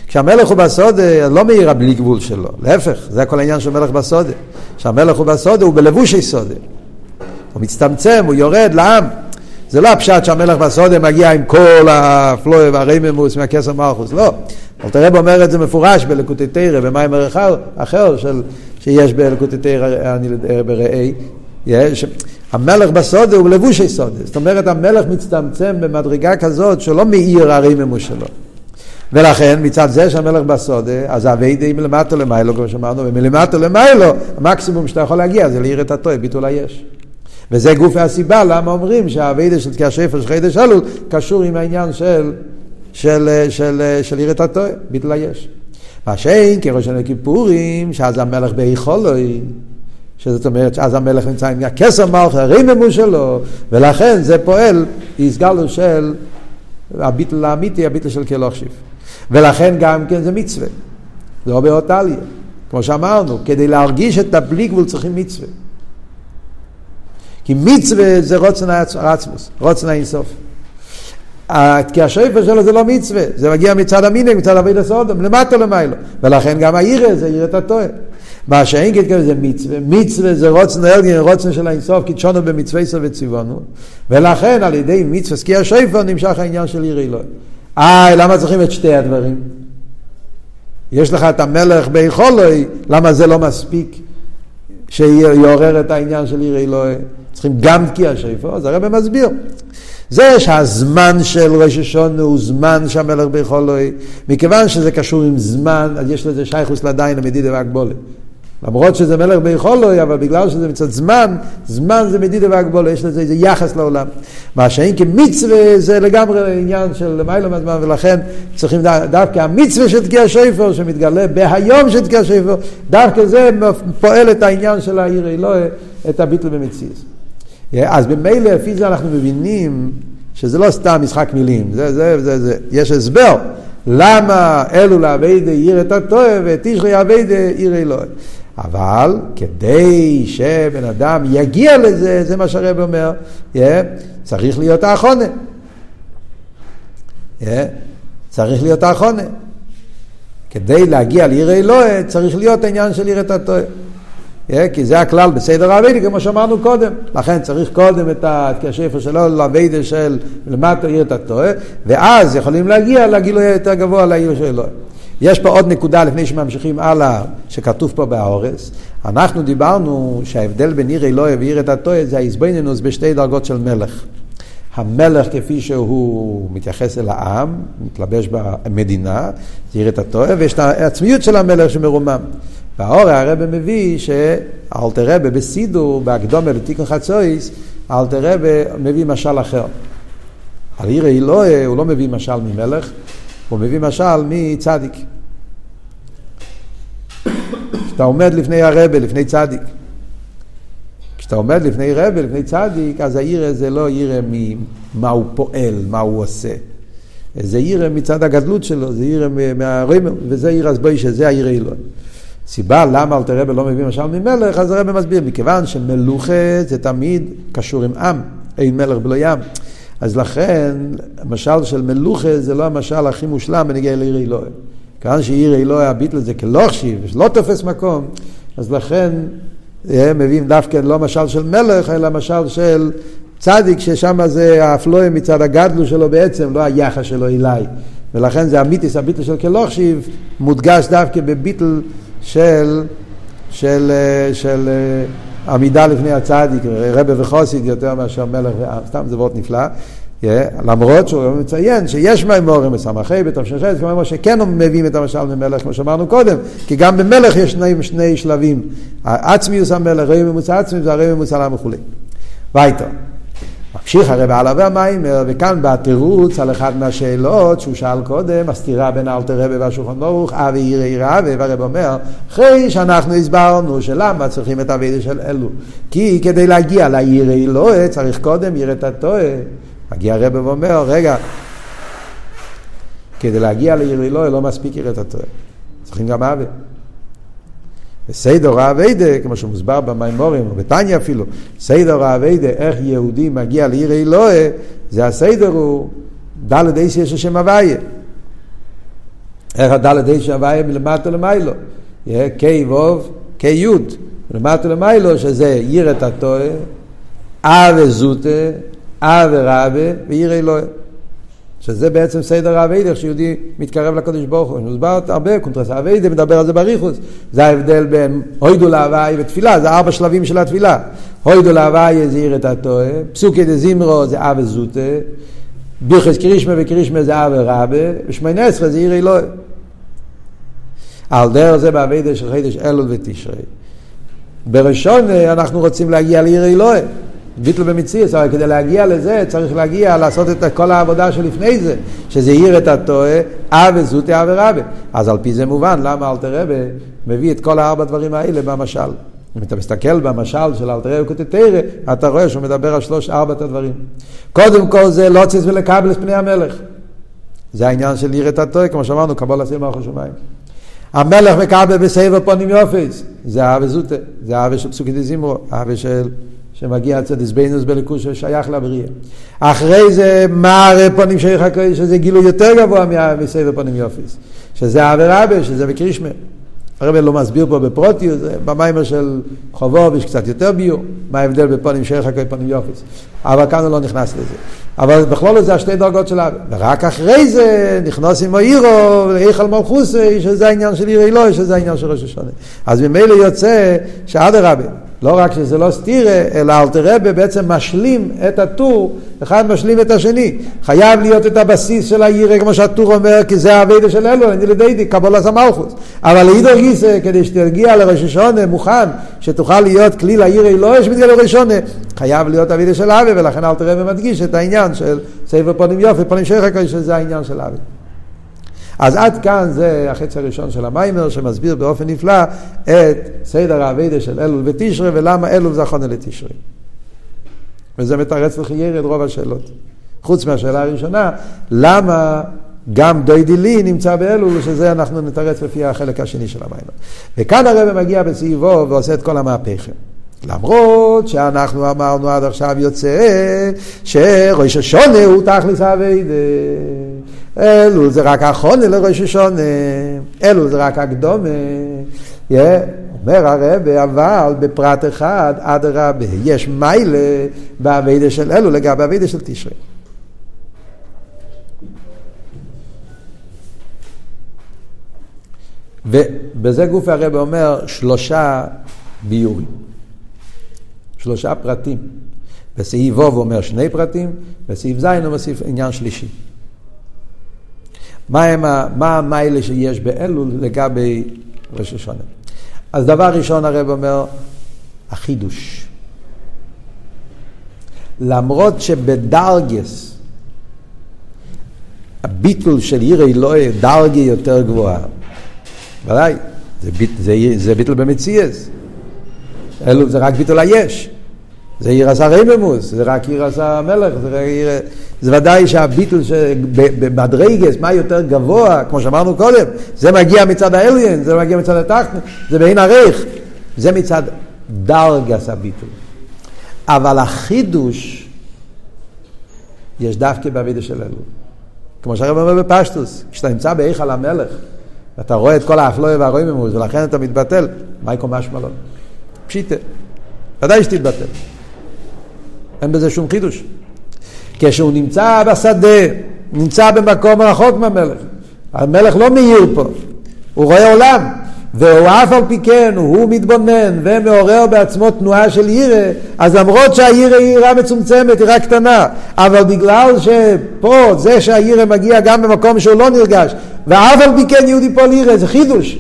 כשהמלך הוא בסודה, לא מאיר הבלי גבול שלו, להפך, זה כל העניין של מלך בסודה. כשהמלך הוא בסודה, הוא בלבושי סודה. הוא מצטמצם, הוא יורד לעם. זה לא הפשט שהמלך בסודה מגיע עם כל הפלואי והרייממוס מהכסר מלכוס, לא. אלתר רב אומר את זה מפורש בלקוטי תרא, במיימר אחר של, שיש בלקוטי תרא בראי. המלך בסודה הוא לבושי סודה. זאת אומרת, המלך מצטמצם במדרגה כזאת שלא מאיר הרייממוס שלו. ולכן מצד זה שהמלך בסודה, אז אביידי מלמטו למיילו, כמו שאמרנו, ומלמטו למיילו, המקסימום שאתה יכול להגיע זה לעיר את הטוי, ביטול היש. וזה גוף הסיבה למה אומרים שהאביידה של תקיע שפר של חידש אלול קשור עם העניין של, של, של, של עיר את הטוי, ביטול היש. מה שאין כראשון הכיפורים, שאז המלך ביכולוי, שזאת אומרת שאז המלך נמצא עם הכסר מלך, הריממו שלו, ולכן זה פועל, הסגלו של הביטל האמיתי, הביטל של כלוכשיב. ולכן גם כן זה מצווה. זה לא באותליה. כמו שאמרנו, כדי להרגיש את הבלי גבול צריכים מצווה. כי מצווה זה רוצן העצמוס, רוצן האינסוף. כי השאיפה שלו זה לא מצווה, זה מגיע מצד המינג, מצד אבי לסודום, למטה למיילו. ולכן גם העירה זה עירת הטועה. מה שאין כתכוון זה מצווה, מצווה זה רוצן אלגין, רוצן של האינסוף, קידשונו במצווה סוף וציוונו, ולכן על ידי מצווה סקי שפר נמשך העניין של עיר אלוהי. אה, למה צריכים את שתי הדברים? יש לך את המלך ביכולוי, למה זה לא מספיק שיעורר את העניין של עיר אלוהי? צריכים גם תקיע שפר, אז הרב מסביר. זה שהזמן של ראש השונה הוא זמן שהמלך ביכולוי, מכיוון שזה קשור עם זמן, אז יש לזה שייכוס לדיין המדידה והגבולת. למרות שזה מלך ביכולוי, אבל בגלל שזה מצד זמן, זמן זה מדידה והגבולת, יש לזה איזה יחס לעולם. מה שאין כמצווה זה לגמרי עניין של למיילא מהזמן, ולכן צריכים דווקא המצווה של תקיע שפר, שמתגלה בהיום של תקיע שפר, דווקא זה פועל את העניין של העיר אלוהי, את הביטל במציאות. אז במילא, לפי זה אנחנו מבינים שזה לא סתם משחק מילים, זה, זה, זה, זה. יש הסבר. למה אלו לאביידה עיר את הטועה ותשרי אביידה עיר אלוהי. אבל כדי שבן אדם יגיע לזה, זה מה שהרב אומר, yeah, צריך להיות האחרונה. Yeah, צריך להיות האחרונה. כדי להגיע לעיר אלוהי צריך להיות העניין של עיר את הטועה. כי זה הכלל בסדר האביידה, כמו שאמרנו קודם. לכן צריך קודם את השפר שלו לאביידה של למטה עיר את הטועה, ואז יכולים להגיע לגילוי יותר גבוה לעיר של אלוהים. יש פה עוד נקודה לפני שממשיכים הלאה, שכתוב פה בהורס. אנחנו דיברנו שההבדל בין עיר אלוהי ועיר את הטועה זה ההזבנינוס בשתי דרגות של מלך. המלך כפי שהוא מתייחס אל העם, מתלבש במדינה, זה עיר את הטועה, ויש את העצמיות של המלך שמרומם. והאור הרב מביא שאלתר רבה בסידור, בהקדומה לתיקון חצויס, אלתר רבה מביא משל אחר. על עיר אלוהי הוא לא מביא משל ממלך, הוא מביא משל מצדיק. כשאתה עומד לפני הרבה, לפני צדיק. כשאתה עומד לפני רבה, לפני צדיק, אז העיר זה לא עיר ממה הוא פועל, מה הוא עושה. זה עיר מצד הגדלות שלו, זה עיר מהרימר, וזה עיר הסבוי שזה העיר אלוהי. סיבה למה אלתר רבי לא מביא משל ממלך, אז הרבי מסביר, מכיוון שמלוכה זה תמיד קשור עם עם, אין מלך בלא ים. אז לכן, המשל של מלוכה זה לא המשל הכי מושלם בנגיע לעיר אלוהי. כיוון שעיר אלוהי הביטל זה כלוכשי, לא תופס מקום, אז לכן הם מביאים דווקא לא משל של מלך, אלא משל של צדיק, ששם זה האפלואה מצד הגדלו שלו בעצם, לא היחס שלו אליי. ולכן זה המיתיס, הביטל של כלוכשיב, מודגש דווקא בביטל של, של, של, של עמידה לפני הצדיק, רבה וחוסיד יותר מאשר מלך ועם, סתם זה וורט נפלא. Yeah, למרות שהוא מציין שיש מימורים בסמכי בתש"ח, כמו שכן מביאים את המשל ממלך, כמו שאמרנו קודם, כי גם במלך יש שני, שני שלבים, עצמיוס המלך, ראי ממוצע עצמי והראי ממוצע לעם וכולי. וייטו. ממשיך הרב הלאה והמיימר, וכאן בא תירוץ על אחד מהשאלות שהוא שאל קודם, הסתירה בין אלתר רבי והשולחן ברוך, אבי ירא ירא, והרב אומר, אחרי שאנחנו הסברנו שלמה צריכים את הווידה של אלו. כי כדי להגיע לירא אלוהי צריך קודם ירא את הטועה. מגיע הרב ואומר, רגע, כדי להגיע לירא אלוהי לא מספיק ירא את הטועה. צריכים גם אבי. בסדר האביידה, כמו שמוסבר במימורים, בתניא אפילו, סדר האביידה, איך יהודי מגיע לעיר אלוהה, זה הסדר הוא דלת איסי יש השם הוויה. איך הדלת איסי הוויה מלמטה למיילו. קי ווב, קי יוד. מלמטה למיילו, שזה עיר את הטועה, אבה זוטה, אהבה רבה ויראה עילאה. שזה בעצם סדר העבודה, איך שיהודי מתקרב לקדוש ברוך הוא. מוסבר הרבה, קונטרס העבודה מדבר על זה באריכות. זה ההבדל בין הודו להוי' ותפילה, זה ארבע שלבים של התפילה. הודו להוי' זה יראה תתאה, פסוקי דזמרה זה אהבה זוטא, ברכות קריאת שמע וקריאת שמע זה אהבה רבה, ושמונה עשרה זה יראה עילאה. על דרך זה בעבודה של חודש אלול ותשרי. בראשון אנחנו רוצים להגיע לעיר אלוהי. ביטל במציאס, אבל כדי להגיע לזה צריך להגיע, לעשות את כל העבודה שלפני זה, שזה עיר את הטועה, אבה זוטי אבה רבה. אז על פי זה מובן למה אלתר רבה מביא את כל הארבע דברים האלה במשל. אם אתה מסתכל במשל של אלתר רבה קוטטרא, אתה רואה שהוא מדבר על שלוש ארבעת הדברים. קודם כל זה לא צריך ולקבל את פני המלך. זה העניין של עיר את הטועה, כמו שאמרנו, קבול עשיר מערכו שמיים. המלך מקבל בסבב פונים יופס, זה אבה זוטה, זה אבה של פסוקי דזימרו, אבה של שמגיע אצל דסבינוס בליכוס ששייך לבריאה. אחרי זה מר פונים שייך הקודש, שזה גילוי יותר גבוה מסבב פונים יופיס, שזה אבי רבי, שזה בקרישמה. הרב לא מסביר פה בפרוטיוס, במיימר של חובוב יש קצת יותר ביור, מה ההבדל בפונים שייך הכוי פונים יופס. אבל כאן הוא לא נכנס לזה. אבל בכלול זה השתי דרגות של אבי. ורק אחרי זה נכנס עם האירו, היכל מלכוסי, שזה העניין של עיר אלוהי, שזה העניין של ראש השונה. אז ממילא יוצא שאדרבה, לא רק שזה לא סתירה, אלא אלתרבה בעצם משלים את הטור, אחד משלים את השני. חייב להיות את הבסיס של העירה, כמו שהטור אומר, כי זה האביידה של אלו, אני לידי קבולת המלכוס. אבל לאידור גיסא, כדי שתגיע לראש השונה מוכן, שתוכל להיות כלי לעיר אלוהי שמתגלה לראש השונה, חייב להיות אביידה של אבי, ולכן אלתרבה מדגיש את העניין של ספר פונים יופי, פונים שייך שזה העניין של אבי. אז עד כאן זה החצי הראשון של המיימר שמסביר באופן נפלא את סדר האביידה של אלול ותשרי ולמה אלול זה החונה לתשרי. וזה מתרץ לחייר את רוב השאלות. חוץ מהשאלה הראשונה, למה גם דוידי לי נמצא באלול, שזה אנחנו נתרץ לפי החלק השני של המיימר. וכאן הרב מגיע בסביבו ועושה את כל המהפכה. למרות שאנחנו אמרנו עד עכשיו יוצא שראש השונה הוא תכלס אביידה. אלול זה רק החונה לראש השונה, אלול זה רק הקדומה. Yeah. אומר הרב, אבל בפרט אחד, אדרבה, יש מיילה באביידה של אלול לגבי אביידה של תשרי. ובזה גוף הרב אומר שלושה ביורים. שלושה פרטים. בסעיף ו' אומר שני פרטים, בסעיף ז' הוא מוסיף עניין שלישי. מה, מה המיילה שיש באלול לגבי ראש השונה? אז דבר ראשון הרב אומר, החידוש. למרות שבדרגס, הביטול של עיר אלוהי דרגה יותר גבוהה, ודאי, זה, ביט, זה, זה ביטול במציאס. אלו זה רק ביטול היש. זה עיר עשה רממוס, זה רק עיר עשה המלך, זה, עיר... זה ודאי שהביטול במדרגס, מה יותר גבוה, כמו שאמרנו קודם, זה מגיע מצד האליין, זה מגיע מצד התחתן, זה בעין הריך, זה מצד דרגס הביטול. אבל החידוש יש דווקא בעבידה של אלו. כמו שהרב אומר בפשטוס, כשאתה נמצא בהיכל המלך, ואתה רואה את כל האפלואה והרויממוס, ולכן אתה מתבטל, משמע לו? פשיטה. ודאי שתתבטל. אין בזה שום חידוש. כשהוא נמצא בשדה, נמצא במקום רחוק מהמלך, המלך לא מאיר פה, הוא רואה עולם, והוא אף על פי כן, הוא מתבונן ומעורר בעצמו תנועה של ירא, אז למרות שהירא היא יראה מצומצמת, היא רק קטנה, אבל בגלל שפה, זה שהירא מגיע גם במקום שהוא לא נרגש, ואף על פי כן יהודי פה לירא, זה חידוש.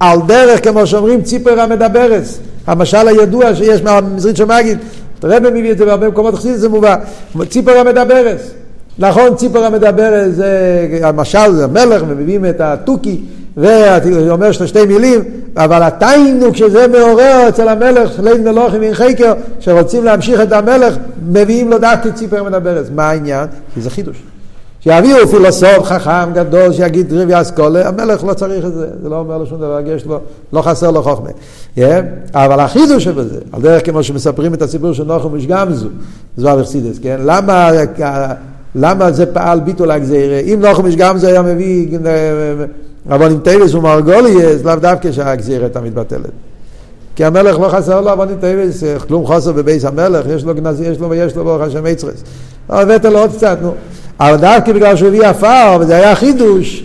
על דרך, כמו שאומרים, ציפר המדברת, המשל הידוע שיש מהמזרית של מגיד, הרב מביא את זה בהרבה מקומות חסידים, זה מובא. ציפור המדברת. נכון, ציפור המדברת זה המשל, זה המלך, ומביאים את התוכי, ואומר שתי מילים, אבל התיינוק שזה מעורר אצל המלך, ליל מלוכים עם חקר, שרוצים להמשיך את המלך, מביאים לו דווקא ציפור המדברת. מה העניין? כי זה חידוש. שיביאו פילוסוף חכם גדול שיגיד דברי השכלה, המלך לא צריך את זה, זה לא אומר לו שום דבר, יש לו, לא חסר לו חוכמה. Yeah, אבל החידוש שבזה, על דרך כמו שמספרים את הסיפור של נחום איש גמזו, זוהר חסידות, כן? למה, למה זה פעל ביטול הגזירה? אם נחום איש גמזו היה מביא אבנים טובות ומרגליות, לאו דווקא שהגזירה הייתה מתבטלת. כי המלך לא חסר לו אבנים טובות, כלום חסר בבית המלך, יש לו גנזי, יש לו ויש לו ברוך השם אוצרות. הבאת לו עוד קצת, נו. אבל דווקא בגלל שהוא הביא עפר, וזה היה חידוש,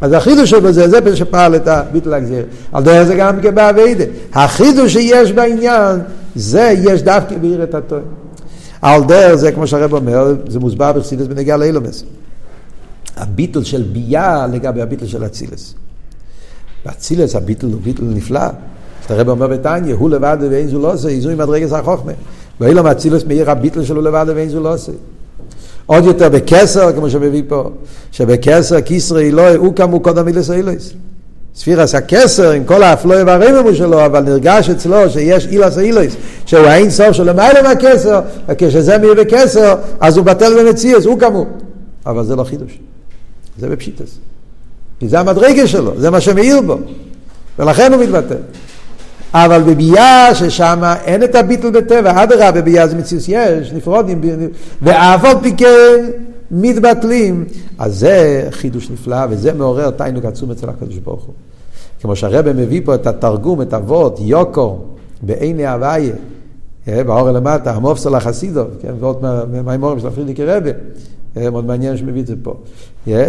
אז החידוש שלו זה, שפעל את הביטול הגזירה. על דרך זה גם כבעבודה. החידוש שיש בעניין, זה יש דווקא ביראה תתאה. על דרך זה, כמו שהרב אומר, זה מוסבר בחסידות בנוגע לעולמות. הביטול של בי״ע לגבי הביטול של אצילות. באצילס הביטל הוא ביטל נפלא. הרב אומר בתניא, הוא לבד ואין זו לא עושה, איזוי מדרגס החוכמה. ואילו מאצילס מאיר הביטל שלו לבד ואין זו לא עושה. עוד יותר בכסר, כמו שמביא פה, שבכסר כיסרי אלוהי, הוא כמו קודם מילס אילויס. ספירס הכסר עם כל האפלואה והרממו שלו, אבל נרגש אצלו שיש אילס אילויס, שהוא האין סוף שלו מעלה מהכסר, וכשזה מאיר בכסר, אז הוא בטל במציאס, הוא כמו. אבל זה לא חידוש, זה בפשיטס. כי זה המדרגה שלו, זה מה שמאיר בו, ולכן הוא מתבטל. אבל בביאה ששם אין את הביטל בטבע, אדרבה בביאה זה מציאות יש, נפרודים, ואף על פי כן מתבטלים. אז זה חידוש נפלא, וזה מעורר תיינוק עצום אצל הקדוש ברוך הוא. כמו שהרבא מביא פה את התרגום, את אבות, יוקו, בעיני הוויה, באור למטה, המופסל החסידוב, כן, ועוד מהמימורים של הפרידיקי רבה. מאוד מעניין שמביא את זה פה.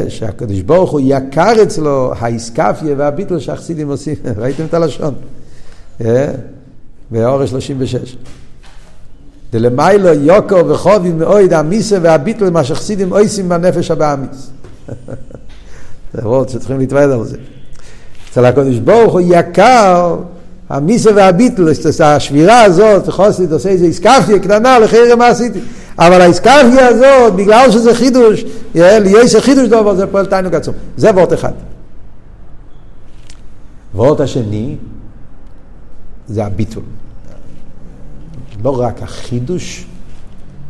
שהקדוש ברוך הוא יקר אצלו האיסקפיה והביטל שהחסידים עושים, ראיתם את הלשון? באור 36. דלמיילו יוקו וחובי מאויד המיסה והביטל מה שחסידים עושים בנפש הבאמיס. זה וורד שצריכים להתוועד על זה. אצל הקדוש ברוך הוא יקר המיסה והביטל, השבירה הזאת, חוסית עושה איזה איסקפיה קטנה לחרם מה עשיתי. אבל האיסקפיה הזאת, בגלל שזה חידוש, יש חידוש דובר, זה פועל תיינוק עצום. זה וורט אחד. וורט השני, זה הביטול. לא רק החידוש,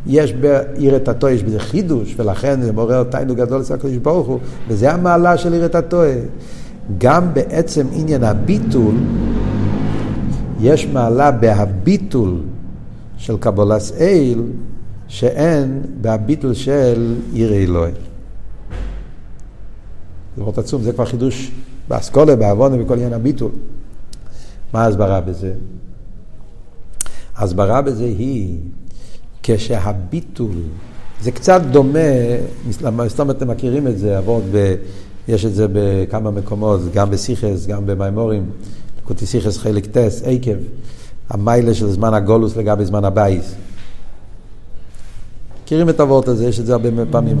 יש בעירת התוה, יש בזה חידוש, ולכן זה מעורר תיינוק גדול אצל הקדוש ברוך הוא, וזה המעלה של עירת התוה. גם בעצם עניין הביטול, יש מעלה בהביטול של קבולס אל, שאין בהביטול של עיר אלוהי. זה מאוד עצום, זה כבר חידוש באסכולה, בעוונה, בכל עניין הביטול. מה ההסברה בזה? ההסברה בזה היא כשהביטול, זה קצת דומה, סתם אתם מכירים את זה, עבוד ב... יש את זה בכמה מקומות, גם בשיחות, גם במאמרים, לקוטי שיחות חלק ט׳, עקב, המעלה של זמן הגלות לגבי זמן הבית. מכירים את הוורט הזה, יש את זה הרבה פעמים.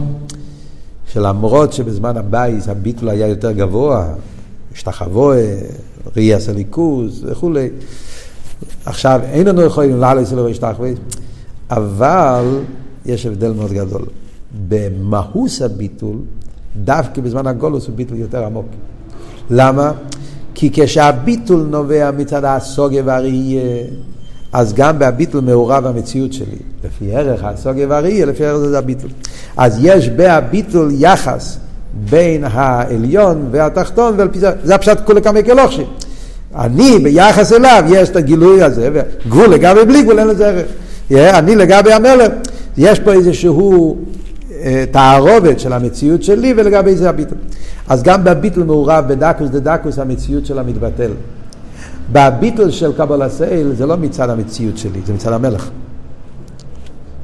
שלמרות שבזמן הבית הביטול היה יותר גבוה, השתחווה, ראיית אלוקות וכולי, עכשיו אין אנו יכולים לעלות ולהשתחוות, אבל יש הבדל מאוד גדול. במהוס הביטול, דווקא בזמן הגולוס הוא ביטול יותר עמוק. למה? כי כשהביטול נובע מצד הסוגיה והראייה, אז גם בהביטול מעורב המציאות שלי. לפי ערך הסוגיה והראייה, לפי ערך זה הביטול. אז יש בהביטול יחס בין העליון והתחתון, ועל פי זה, זה הפשט כולי כמה כלוכשי. אני ביחס אליו, יש את הגילוי הזה, וגבול לגבי בלי גבול אין לזה ערך. אני לגבי המלך, יש פה איזשהו אה, תערובת של המציאות שלי ולגבי זה הביטול. אז גם בביטול מעורב בדקוס דה דקוס המציאות שלה מתבטל. בביטול של קבל הסייל זה לא מצד המציאות שלי, זה מצד המלך.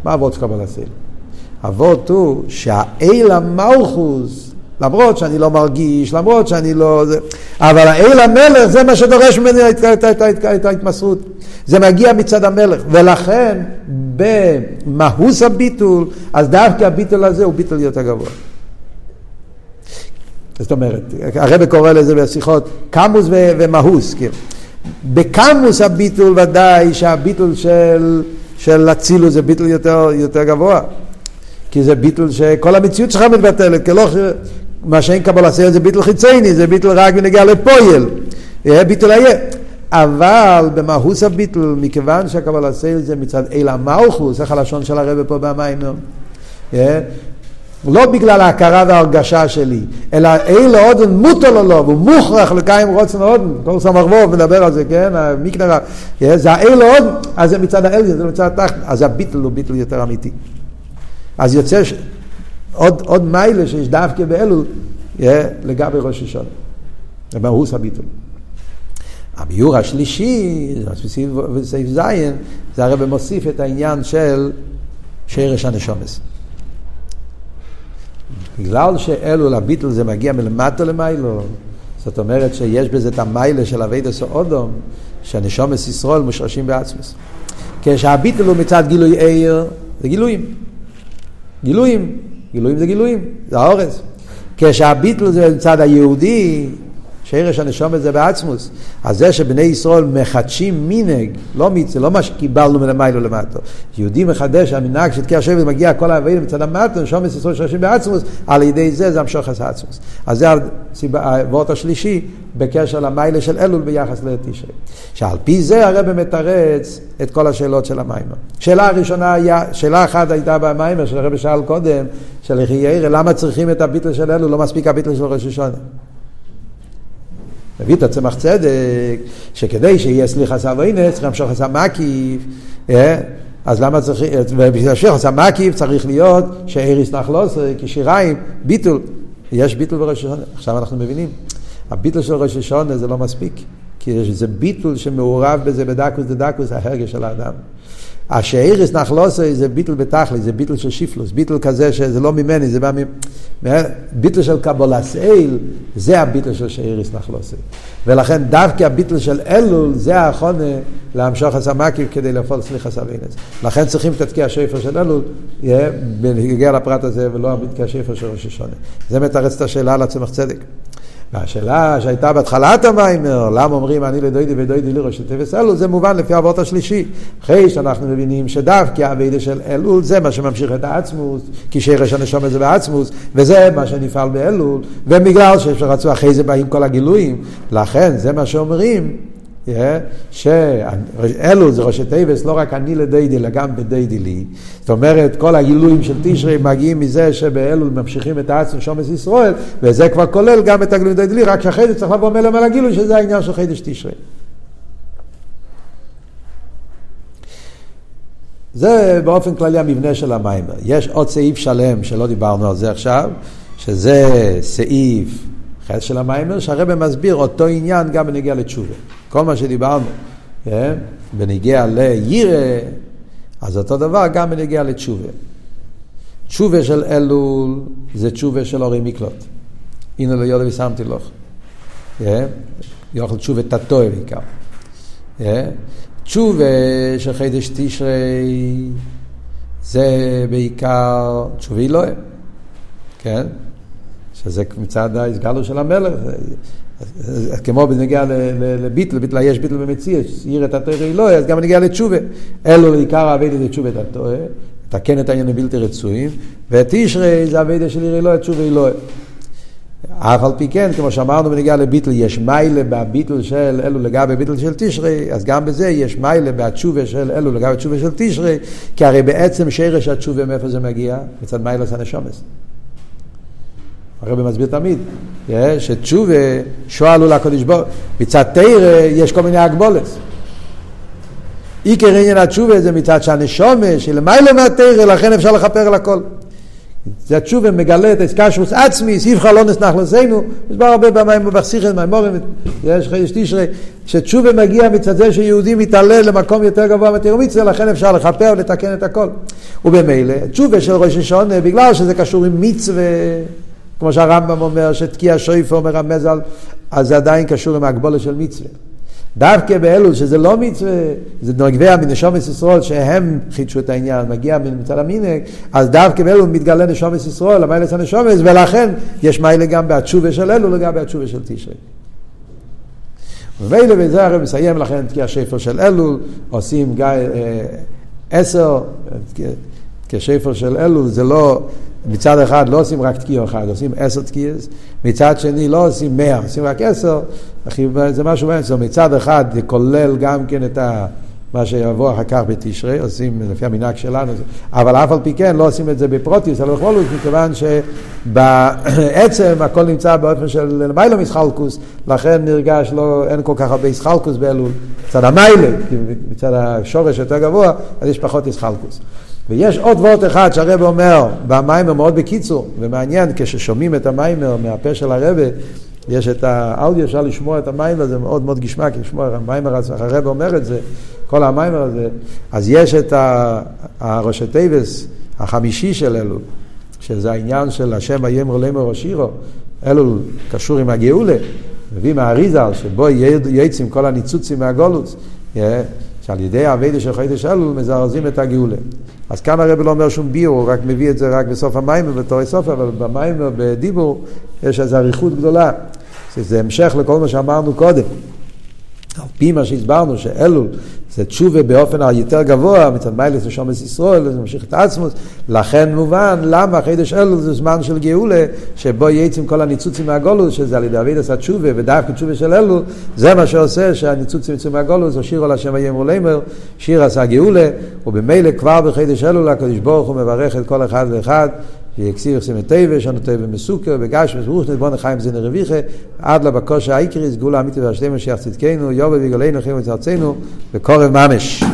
מה אבות קבל הסייל? אבות הוא שהאל המלכוס, למרות שאני לא מרגיש, למרות שאני לא... אבל האל המלך זה מה שדורש ממני את, את, את, את, את ההתמסרות. זה מגיע מצד המלך, ולכן במהוס הביטול, אז דווקא הביטול הזה הוא ביטול יותר גבוה. זאת אומרת, הרב קורא לזה בשיחות קמוס ומהוס, כאילו. בקמוס הביטול ודאי שהביטול של, של אצילוס זה ביטול יותר, יותר גבוה. כי זה ביטול שכל המציאות שלך מתבטלת, כי לא, מה שאין קבלה סייל זה ביטול חיצייני, זה ביטול רק בנגיע לפועל, ביטול היה. אבל במהוס הביטול, מכיוון שהקבלה סייל זה מצד אל המלכוס, איך הלשון של הרב פה במים, לא בגלל ההכרה וההרגשה שלי, אלא אלה עוד מוטו לו לו, והוא מוכרח לקיים רוצן עוד, כל סמך ווב מדבר על זה, כן, המיקנר, זה האלה עוד, אז זה מצד האל, זה מצד התחת, אז הביטל הוא ביטל יותר אמיתי. אז יוצא. עוד, עוד מיילה שיש דווקא באלול, לגבי ראש השונה, זה מהוס הביטל. הביור השלישי, בסעיף ז', זה הרי מוסיף את העניין של שרש הנשומס. בגלל שאלו לביטל זה מגיע מלמטה למיילו, זאת אומרת שיש בזה את המיילה של אבידס אודום, שהנשומס ישרול מושרשים בעצמוס. כשהביטל הוא מצד גילוי עיר, זה גילויים. גילויים, גילויים זה גילויים, זה האורז. כשהביטל זה מצד היהודי, שרש הנשומת זה בעצמוס. אז זה שבני ישראל מחדשים מנהג, לא מצווה, לא מה שקיבלנו מלמיילו למטו. יהודי מחדש, המנהג של תקיע השבט מגיע כל האבאים מצד המטו, נשומת ישראל שרשים בעצמוס, על ידי זה זה המשוך עשה עצמוס. אז זה הוורט השלישי בקשר למיילה של אלול ביחס לתשרי. שעל פי זה הרב מתרץ את כל השאלות של המיימר. שאלה הראשונה היה, שאלה אחת הייתה במיימר של הרב שאל קודם, של יחי ירא, למה צריכים את הביטל של אלול, לא מספיק הביטל של ראש השונה. מביא את הצמח צדק, שכדי שיהיה סליחה סבוינס, צריך למשוך עשה מקיף, אה? אז למה צריך, ובשביל למשוך עשה מקיף צריך להיות שאיריס נחלוס, כשיריים, ביטול, יש ביטול בראש השנה, עכשיו אנחנו מבינים. הביטל של ראש השונה זה לא מספיק, כי זה ביטול שמעורב בזה בדקוס דדקוס ההרגש של האדם. השאירס נחלוסי זה ביטל בתכלי, זה ביטל של שיפלוס, ביטל כזה שזה לא ממני, זה בא מ... ביטל של קבולס אל, זה הביטל של שאירס נחלוסי. ולכן דווקא הביטל של אלול, זה האחרונה להמשוך הסמקים כדי לפעול סליחה סבינס. לכן צריכים את התקיע השפר של אלול, יהיה בנגיע לפרט הזה, ולא התקיע השפר של ראש השונה. זה מתרץ את השאלה לצמח צדק. והשאלה שהייתה בהתחלת המיימר, למה אומרים אני לדוידי ודוידי לראש של טבעס אלול, זה מובן לפי האבות השלישי. אחרי שאנחנו מבינים שדווקא הווידה של אלול זה מה שממשיך את העצמוס, כי שרש הנשום הזה בעצמוס, וזה מה שנפעל באלול, ובגלל שרצו אחרי זה באים כל הגילויים, לכן זה מה שאומרים. שאלו זה ראשי טייבס, לא רק אני לדיידי, אלא גם בדיידי לי. זאת אומרת, כל הגילויים של תשרי מגיעים מזה שבאלול ממשיכים את העצם שומס ישראל, וזה כבר כולל גם את הגילויים דיידי לי, רק שאחרי זה צריך לבוא מלם על הגילוי, שזה העניין של חידש תשרי. זה באופן כללי המבנה של המיימר. יש עוד סעיף שלם שלא דיברנו על זה עכשיו, שזה סעיף חץ של המיימר, שהרבא מסביר אותו עניין גם בנגיע לתשובה. כל מה שדיברנו, כן? בנגיע לירא, אז אותו דבר גם בנגיע לתשובה. תשובה של אלול זה תשובה של אורי מקלוט. הנה לא יודע ושמתי לך. כן? יאכל תשובה תתוי בעיקר. כן? תשובה של חידש תשרי זה בעיקר תשובה אלוהים. כן? שזה מצד ההסגלו של המלך. כמו בנגיע לביטל, ביטל יש ביטל במציאס, עיר את התואר אלוהי, אז גם בנגיע לתשובה. אלו לעיקר האבדה זה תשובה את התואר, לתקן את העניינים בלתי רצויים, ותשרי זה האבדה של עיר אלוהי, תשובה אלוהי. אף על פי כן, כמו שאמרנו בנגיע לביטל, יש מיילה בביטל של אלו לגבי ביטל של תשרי, אז גם בזה יש מיילה בתשובה של אלו לגבי תשובה של תשרי, כי הרי בעצם שרש התשובה מאיפה זה מגיע? מצד מיילס הנשומס. הרבי מסביר תמיד, שתשובה שואלו לקודש בו, מצד תרא יש כל מיני הגבולס. עיקר עניין התשובה זה מצד שהנשומה שלמיילא מהתרא, לכן אפשר לכפר על הכל. זה התשובה מגלה את הסקשרוס עצמי, סיבכה לא נסנח לסיינו, מסבר הרבה במים ובחסיכן, מימורים, יש חייש תשרי, שתשובה מגיע מצד זה שיהודי מתעלה למקום יותר גבוה מצווה, לכן אפשר לכפר ולתקן את הכל. ובמילא, תשובה של ראש השונה, בגלל שזה קשור עם מצווה, כמו שהרמב"ם אומר, שתקיע שויפו מרמז על, אז זה עדיין קשור עם ההגבולה של מצווה. דווקא באלול שזה לא מצווה, זה נוגע מנשומת ישראל שהם חידשו את העניין, מגיע מצד המינק, אז דווקא באלול מתגלה נשומת ישראל, המיילס הנשומת, ולכן יש מיילה גם בתשובה של אלול וגם בתשובה של תשרי. ומילא בזה הרי מסיים לכן תקיע שפר של אלול, עושים גיא, אה, עשר, כשפר של אלול זה לא מצד אחד לא עושים רק תקיע אחד, עושים עשר תקיעס, מצד שני לא עושים מאה, עושים רק עשר, זה משהו באמצע, מצד אחד זה כולל גם כן את ה... מה שיבוא אחר כך בתשרי, עושים לפי המנהג שלנו, אבל אף על פי כן לא עושים את זה בפרוטיוס, אלא בכללות, מכיוון שבעצם הכל נמצא באופן של למעלה מסחלקוס, לכן נרגש, לא, אין כל כך הרבה סחלקוס באלול, מצד המיילה, מצד השורש יותר גבוה, אז יש פחות סחלקוס. ויש עוד וורט אחד שהרבא אומר במיימר מאוד בקיצור, ומעניין כששומעים את המיימר מהפה של הרבא, יש את האודיו, אפשר לשמוע את המיימר, זה מאוד מאוד גשמק לשמוע, המיימר, הרבא אומר את זה, כל המיימר הזה, אז יש את הראשי טייבס החמישי של אלול, שזה העניין של השם הימר לימר שירו, אלול קשור עם הגאולה, מביא מהאריזל, שבו יצאים כל הניצוצים מהגולוס, שעל ידי האביידה של חידש אלול מזרזים את הגאולה. אז כאן הרב לא אומר שום ביור, הוא רק מביא את זה רק בסוף המים ובתור סוף, אבל במים ובדיבור יש איזו אריכות גדולה. זה המשך לכל מה שאמרנו קודם. על פי מה שהסברנו, שאלול זה תשובה באופן היותר גבוה, מצד מיילס ושומס ישראל, זה ממשיך את העצמוס, לכן מובן למה חידש אלול זה זמן של גאולה, שבו יצאים כל הניצוצים מהגולוס, שזה על ידי אביד עשה תשובה, ודווקא תשובה של אלול, זה מה שעושה שהניצוצים יצאו מהגולוס, או שיר על השם הימר לימר, שיר עשה גאולה, ובמילא כבר בחידש אלול הקדוש ברוך הוא מברך את כל אחד ואחד. יקסיר יחסים את טבע, שנו טבע מסוכר, וגש וסבוך נתבון החיים זין רוויחה, עד לבקוש העיקרי, סגולה אמיתי והשלמה שיח צדקנו, יובל ויגולנו חיים את ארצנו, וקורב ממש.